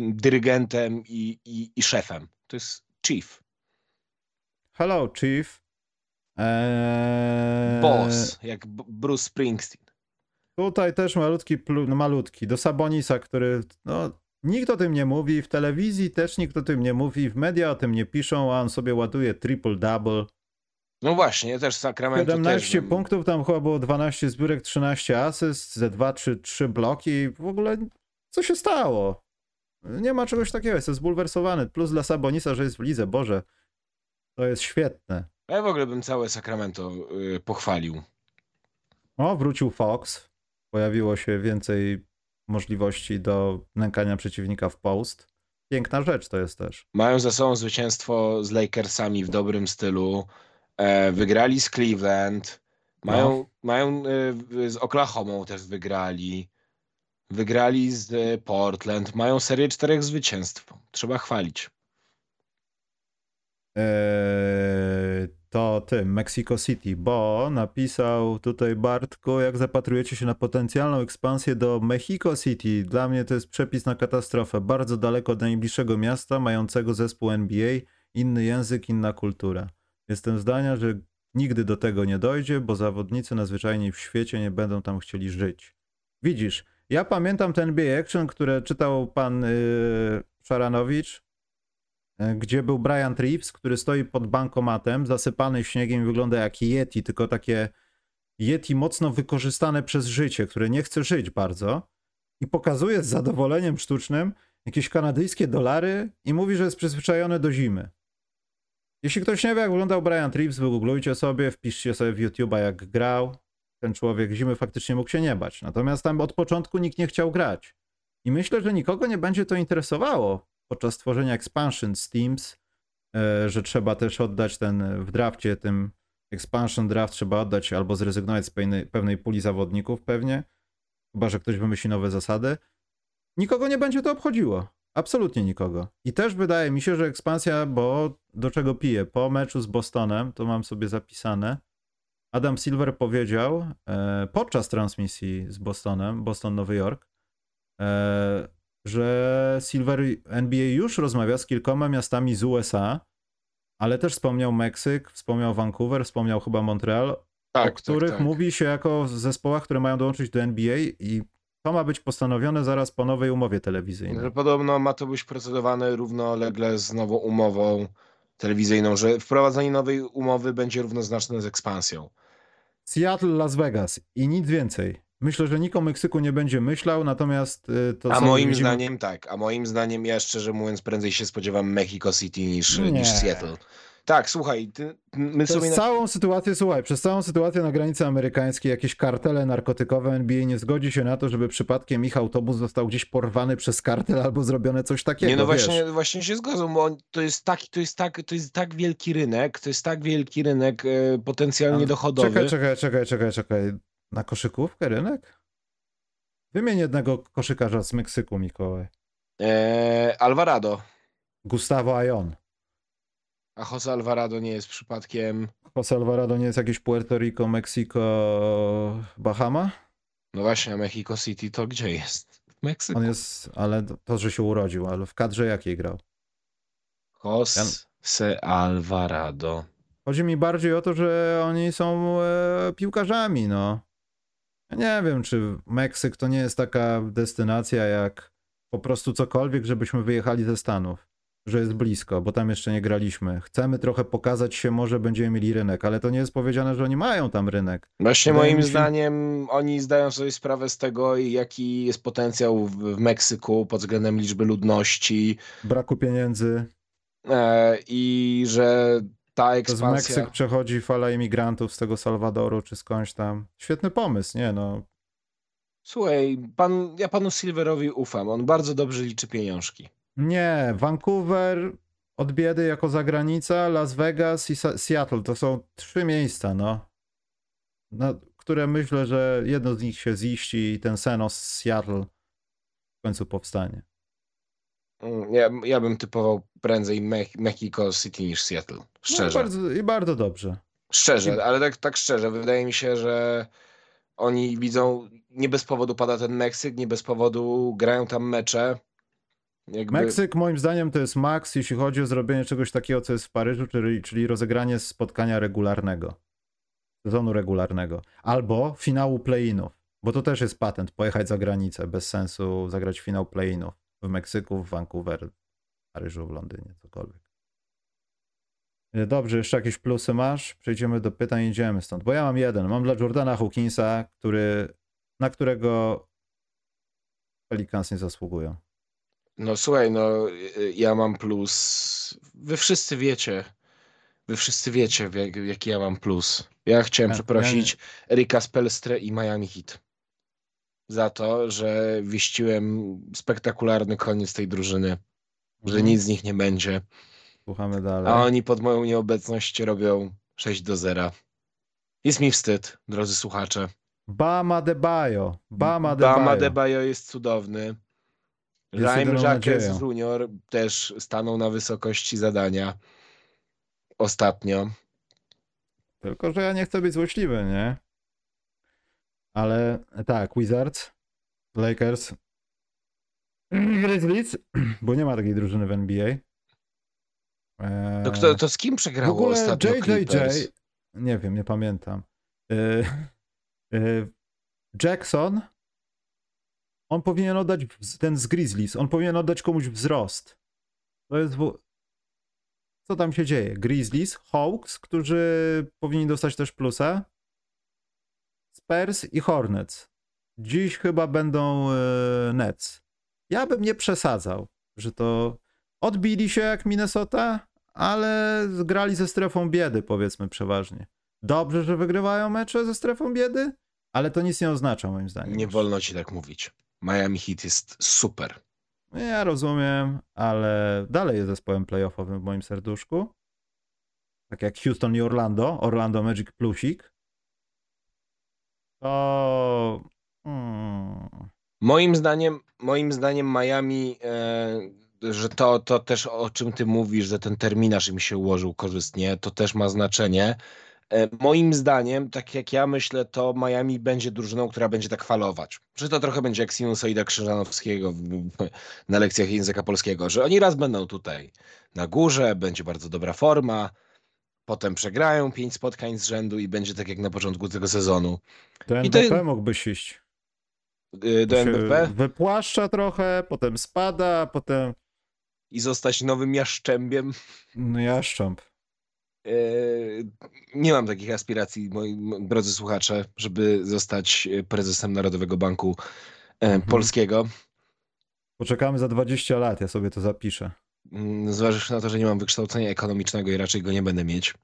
dyrygentem i, i, i szefem. To jest chief, Hello, Chief. Eee, boss, jak Bruce Springsteen. Tutaj też malutki, no malutki, do Sabonisa, który, no, nikt o tym nie mówi, w telewizji też nikt o tym nie mówi, w media o tym nie piszą, a on sobie ładuje triple-double. No właśnie, też Sacramento 17 też. punktów, tam chyba było 12 zbiórek, 13 asyst, ze 2 czy 3 bloki. W ogóle co się stało? Nie ma czegoś takiego, jestem zbulwersowany. Plus dla Sabonisa, że jest w lidze, Boże. To jest świetne. Ja w ogóle bym całe Sacramento y, pochwalił. O, wrócił Fox. Pojawiło się więcej możliwości do nękania przeciwnika w post. Piękna rzecz to jest też. Mają za sobą zwycięstwo z Lakersami w dobrym stylu. E, wygrali z Cleveland. Mają, No. mają e, z Oklahomą też wygrali. Wygrali z e, Portland. Mają serię czterech zwycięstw. Trzeba chwalić. Eee, to tym, Mexico City, bo napisał tutaj Bartku, jak zapatrujecie się na potencjalną ekspansję do Mexico City. Dla mnie to jest przepis na katastrofę. Bardzo daleko od najbliższego miasta, mającego zespół NBA, inny język, inna kultura. Jestem zdania, że nigdy do tego nie dojdzie, bo zawodnicy najzwyczajniej w świecie nie będą tam chcieli żyć. Widzisz, ja pamiętam ten NBA Action, które czytał pan yy, Szaranowicz, gdzie był Brian Reeves, który stoi pod bankomatem, zasypany śniegiem i wygląda jak Yeti, tylko takie Yeti mocno wykorzystane przez życie, które nie chce żyć bardzo i pokazuje z zadowoleniem sztucznym jakieś kanadyjskie dolary i mówi, że jest przyzwyczajony do zimy. Jeśli ktoś nie wie, jak wyglądał Brian Reeves, wygooglujcie sobie, wpiszcie sobie w YouTube'a, jak grał. Ten człowiek zimy faktycznie mógł się nie bać. Natomiast tam od początku nikt nie chciał grać. I myślę, że nikogo nie będzie to interesowało podczas tworzenia expansion z Teams, e, że trzeba też oddać ten w drafcie tym expansion draft trzeba oddać albo zrezygnować z pewnej, pewnej puli zawodników pewnie, chyba że ktoś wymyśli nowe zasady. Nikogo nie będzie to obchodziło. Absolutnie nikogo. I też wydaje mi się, że ekspansja, bo do czego piję? Po meczu z Bostonem, to mam sobie zapisane, Adam Silver powiedział e, podczas transmisji z Bostonem, Boston-Nowy Jork, e, że Silver NBA już rozmawia z kilkoma miastami z USA, ale też wspomniał Meksyk, wspomniał Vancouver, wspomniał chyba Montreal, Tak, o których tak, tak. mówi się jako zespołach, które mają dołączyć do NBA i to ma być postanowione zaraz po nowej umowie telewizyjnej. Że podobno ma to być procedowane równolegle z nową umową telewizyjną, że wprowadzenie nowej umowy będzie równoznaczne z ekspansją. Seattle, Las Vegas i nic więcej. Myślę, że nikt o Meksyku nie będzie myślał, natomiast y, to A moim widzimy- zdaniem tak, a moim zdaniem ja szczerze mówiąc prędzej się spodziewam Mexico City niż, Nie. niż Seattle. Tak, słuchaj, ty, my Przez sobie... Całą sytuację, słuchaj, przez całą sytuację na granicy amerykańskiej jakieś kartele narkotykowe NBA nie zgodzi się na to, żeby przypadkiem ich autobus został gdzieś porwany przez kartel albo zrobione coś takiego, Nie, no wiesz. właśnie, właśnie się zgodzą, bo to jest, tak, to, jest tak, to jest tak wielki rynek, to jest tak wielki rynek e, potencjalnie dochodowy. Czekaj, czekaj, czekaj, czekaj, czekaj. Na koszykówkę rynek? Wymień jednego koszykarza z Meksyku, Mikołaj. E, Alvarado. Gustavo Ayon. A Jose Alvarado nie jest przypadkiem... Jose Alvarado nie jest jakieś Puerto Rico, Mexico, Bahama? No właśnie, a Mexico City to gdzie jest? W Meksyku. On jest, ale to, że się urodził, ale w kadrze jakiej grał? Jose Alvarado. Chodzi mi bardziej o to, że oni są e, piłkarzami, no. Nie wiem, czy Meksyk to nie jest taka destynacja jak po prostu cokolwiek, żebyśmy wyjechali ze Stanów. Że jest blisko, bo tam jeszcze nie graliśmy. Chcemy trochę pokazać się, może będziemy mieli rynek, ale to nie jest powiedziane, że oni mają tam rynek. Właśnie Wydaje moim się- zdaniem oni zdają sobie sprawę z tego, jaki jest potencjał w, w Meksyku pod względem liczby ludności Braku pieniędzy. e, i że ta ekspansja... Meksyk przechodzi fala imigrantów z tego Salwadoru czy skądś tam. Świetny pomysł, nie no. Słuchaj, pan, ja panu Silverowi ufam, on bardzo dobrze liczy pieniążki. Nie, Vancouver od biedy jako zagranica, Las Vegas i Sa- Seattle to są trzy miejsca, no. Na, które myślę, że jedno z nich się ziści i ten Senos z Seattle w końcu powstanie. Mm, Ja, ja bym typował prędzej Me Mexico City niż Seattle. No, Szczerze. bardzo, I bardzo dobrze. Szczerze, ale tak, tak szczerze, wydaje mi się, że oni widzą, nie bez powodu pada ten Meksyk, nie bez powodu grają tam mecze. Jakby... Meksyk moim zdaniem to jest maks, jeśli chodzi o zrobienie czegoś takiego, co jest w Paryżu, czyli, czyli rozegranie spotkania regularnego. Sezonu regularnego. Albo finału play-inów. Bo to też jest patent, pojechać za granicę, bez sensu zagrać finał play-inów. W Meksyku, w Vancouver, Paryżu, w Londynie, cokolwiek. E, Dobrze, jeszcze jakieś plusy masz? Przejdziemy do pytań idziemy stąd. Bo ja mam jeden. Mam dla Jordana Hawkinsa, który, na którego Pelicans nie zasługują. No słuchaj, no y, ja mam plus. Wy wszyscy wiecie. Wy wszyscy wiecie, jak, jaki ja mam plus. Ja chciałem Ja- przeprosić Erika Spelstre i Miami Heat za to, że wieściłem spektakularny koniec tej drużyny, że Mhm. nic z nich nie będzie. Słuchamy dalej. A oni pod moją nieobecność robią 6 do 0. Jest mi wstyd, drodzy słuchacze. Bama de Bayo. Bama de Bama Bayo. de Bayo jest cudowny. Jedyną Jacques. Junior też stanął na wysokości zadania ostatnio. Tylko, że ja nie chcę być złośliwy, nie? Ale tak, Wizards, Lakers, Grizzlies, bo nie ma takiej drużyny w NBA. Eee, To, kto, to z kim w przegrało ogóle ostatnio JJJ, Clippers? nie wiem, nie pamiętam. Eee, eee, Jackson, on powinien oddać, ten z Grizzlies, on powinien oddać komuś wzrost. To jest, w... co tam się dzieje? Grizzlies, Hawks, którzy powinni dostać też plusa, Spurs i Hornets. Dziś chyba będą e, Nets. Ja bym nie przesadzał, że to odbili się jak Minnesota, ale zgrali ze strefą biedy, powiedzmy przeważnie. Dobrze, że wygrywają mecze ze strefą biedy, ale to nic nie oznacza moim zdaniem. Nie wolno ci tak mówić. Miami Heat jest super. Ja rozumiem, ale dalej jest zespołem playoffowym w moim serduszku. tak jak Houston i Orlando, Orlando Magic Plusik, to hmm, Moim zdaniem, moim zdaniem Miami, e, że to, to też o czym ty mówisz, że ten terminarz im się ułożył korzystnie, to też ma znaczenie. E, moim zdaniem, tak jak ja myślę, to Miami będzie drużyną, która będzie tak falować. Że to trochę będzie jak sinusoida Krzyżanowskiego na lekcjach języka polskiego, że oni raz będą tutaj na górze, będzie bardzo dobra forma, potem przegrają pięć spotkań z rzędu i będzie tak jak na początku tego sezonu. do I to- mógłbyś iść. E, Do MVP Wypłaszcza trochę, potem spada, potem i zostać nowym jaszczębiem. no jaszcząb. Eee, Nie mam takich aspiracji, moi drodzy słuchacze, żeby zostać e, prezesem Narodowego Banku Mhm. Polskiego. Poczekamy za 20 lat, ja sobie to zapiszę. Mm, Zważywszy na to, że nie mam wykształcenia ekonomicznego i raczej go nie będę mieć,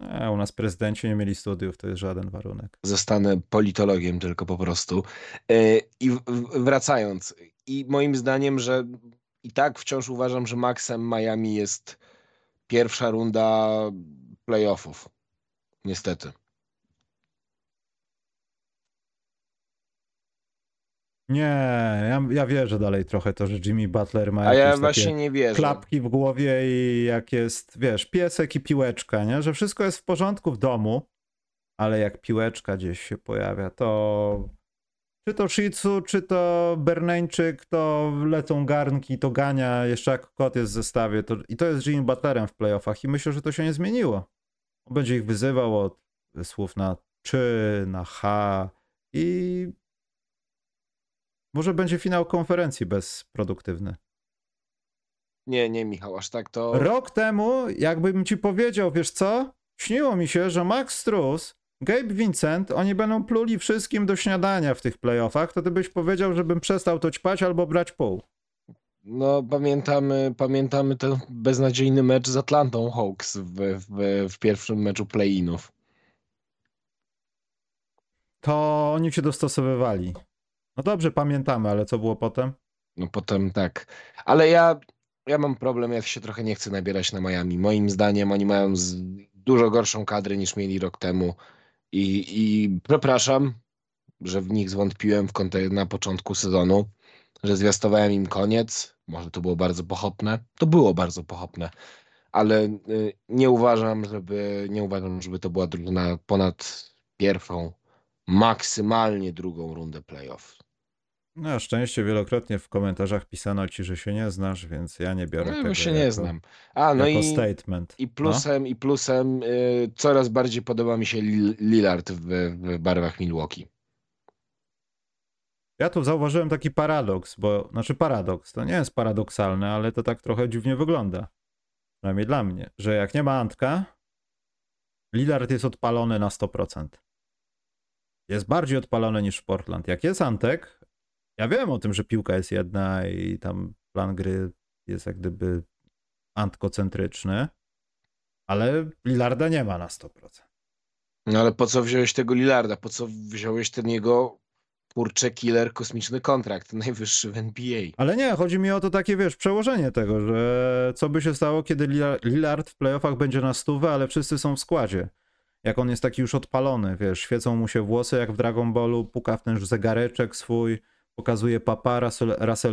E, u nas prezydenci nie mieli studiów, to jest żaden warunek. zostanę politologiem tylko po prostu. E, I wracając, i moim zdaniem, że i tak wciąż uważam, że maksem Miami jest pierwsza runda playoffów. Niestety. Nie, ja, ja wierzę dalej trochę to, że Jimmy Butler ma A ja właśnie nie wierzę. klapki w głowie i jak jest, wiesz, piesek i piłeczka, nie? Że wszystko jest w porządku w domu, ale jak piłeczka gdzieś się pojawia, to czy to Shih Tzu, czy to Berneńczyk, to lecą garnki, to gania, jeszcze jak kot jest w zestawie. To, I to jest Jimmy Butlerem w playoffach i myślę, że to się nie zmieniło. On będzie ich wyzywał od słów na czy, na H i może będzie finał konferencji bezproduktywny. Nie, nie, Michał, aż tak to. Rok temu, jakbym ci powiedział, wiesz co? Śniło mi się, że Max Struz, Gabe Vincent, oni będą pluli wszystkim do śniadania w tych playoffach, to ty byś powiedział, żebym przestał to ćpać albo brać pół. No, pamiętamy, pamiętamy ten beznadziejny mecz z Atlantą Hawks w, w, w pierwszym meczu play-inów. To oni się dostosowywali. No dobrze, pamiętamy, ale co było potem? No potem tak. Ale ja, ja mam problem, ja się trochę nie chcę nabierać na Miami. Moim zdaniem oni mają z, dużo gorszą kadrę niż mieli rok temu. I, i przepraszam, że w nich zwątpiłem w na początku sezonu, że zwiastowałem im koniec. Może to było bardzo pochopne. To było bardzo pochopne. Ale y, nie uważam, żeby nie uważam, żeby to była drużyna ponad pierwszą, maksymalnie drugą rundę playoff. Na szczęście wielokrotnie w komentarzach pisano ci, że się nie znasz, więc ja nie biorę No, tego się jako, nie znam. A, no i, statement. i No. plusem, i plusem y, coraz bardziej podoba mi się Lil- Lillard w, w barwach Milwaukee. Ja tu zauważyłem taki paradoks, bo, znaczy paradoks, to nie jest paradoksalne, ale to tak trochę dziwnie wygląda. Przynajmniej dla mnie, że jak nie ma Antka, Lillard jest odpalony na 100%. Jest bardziej odpalony niż w Portland. Jak jest Antek, ja wiem o tym, że piłka jest jedna i tam plan gry jest jak gdyby antkocentryczny, ale Lillarda nie ma na 100%. No ale po co wziąłeś tego Lillarda? Po co wziąłeś ten jego kurcze killer kosmiczny kontrakt, najwyższy w NBA? Ale nie, chodzi mi o to takie, wiesz, przełożenie tego, że co by się stało, kiedy Lillard w playoffach będzie na stówę, ale wszyscy są w składzie. Jak on jest taki już odpalony, wiesz, świecą mu się włosy jak w Dragon Ballu, puka w ten zegareczek swój, pokazuje papa Russell, Russell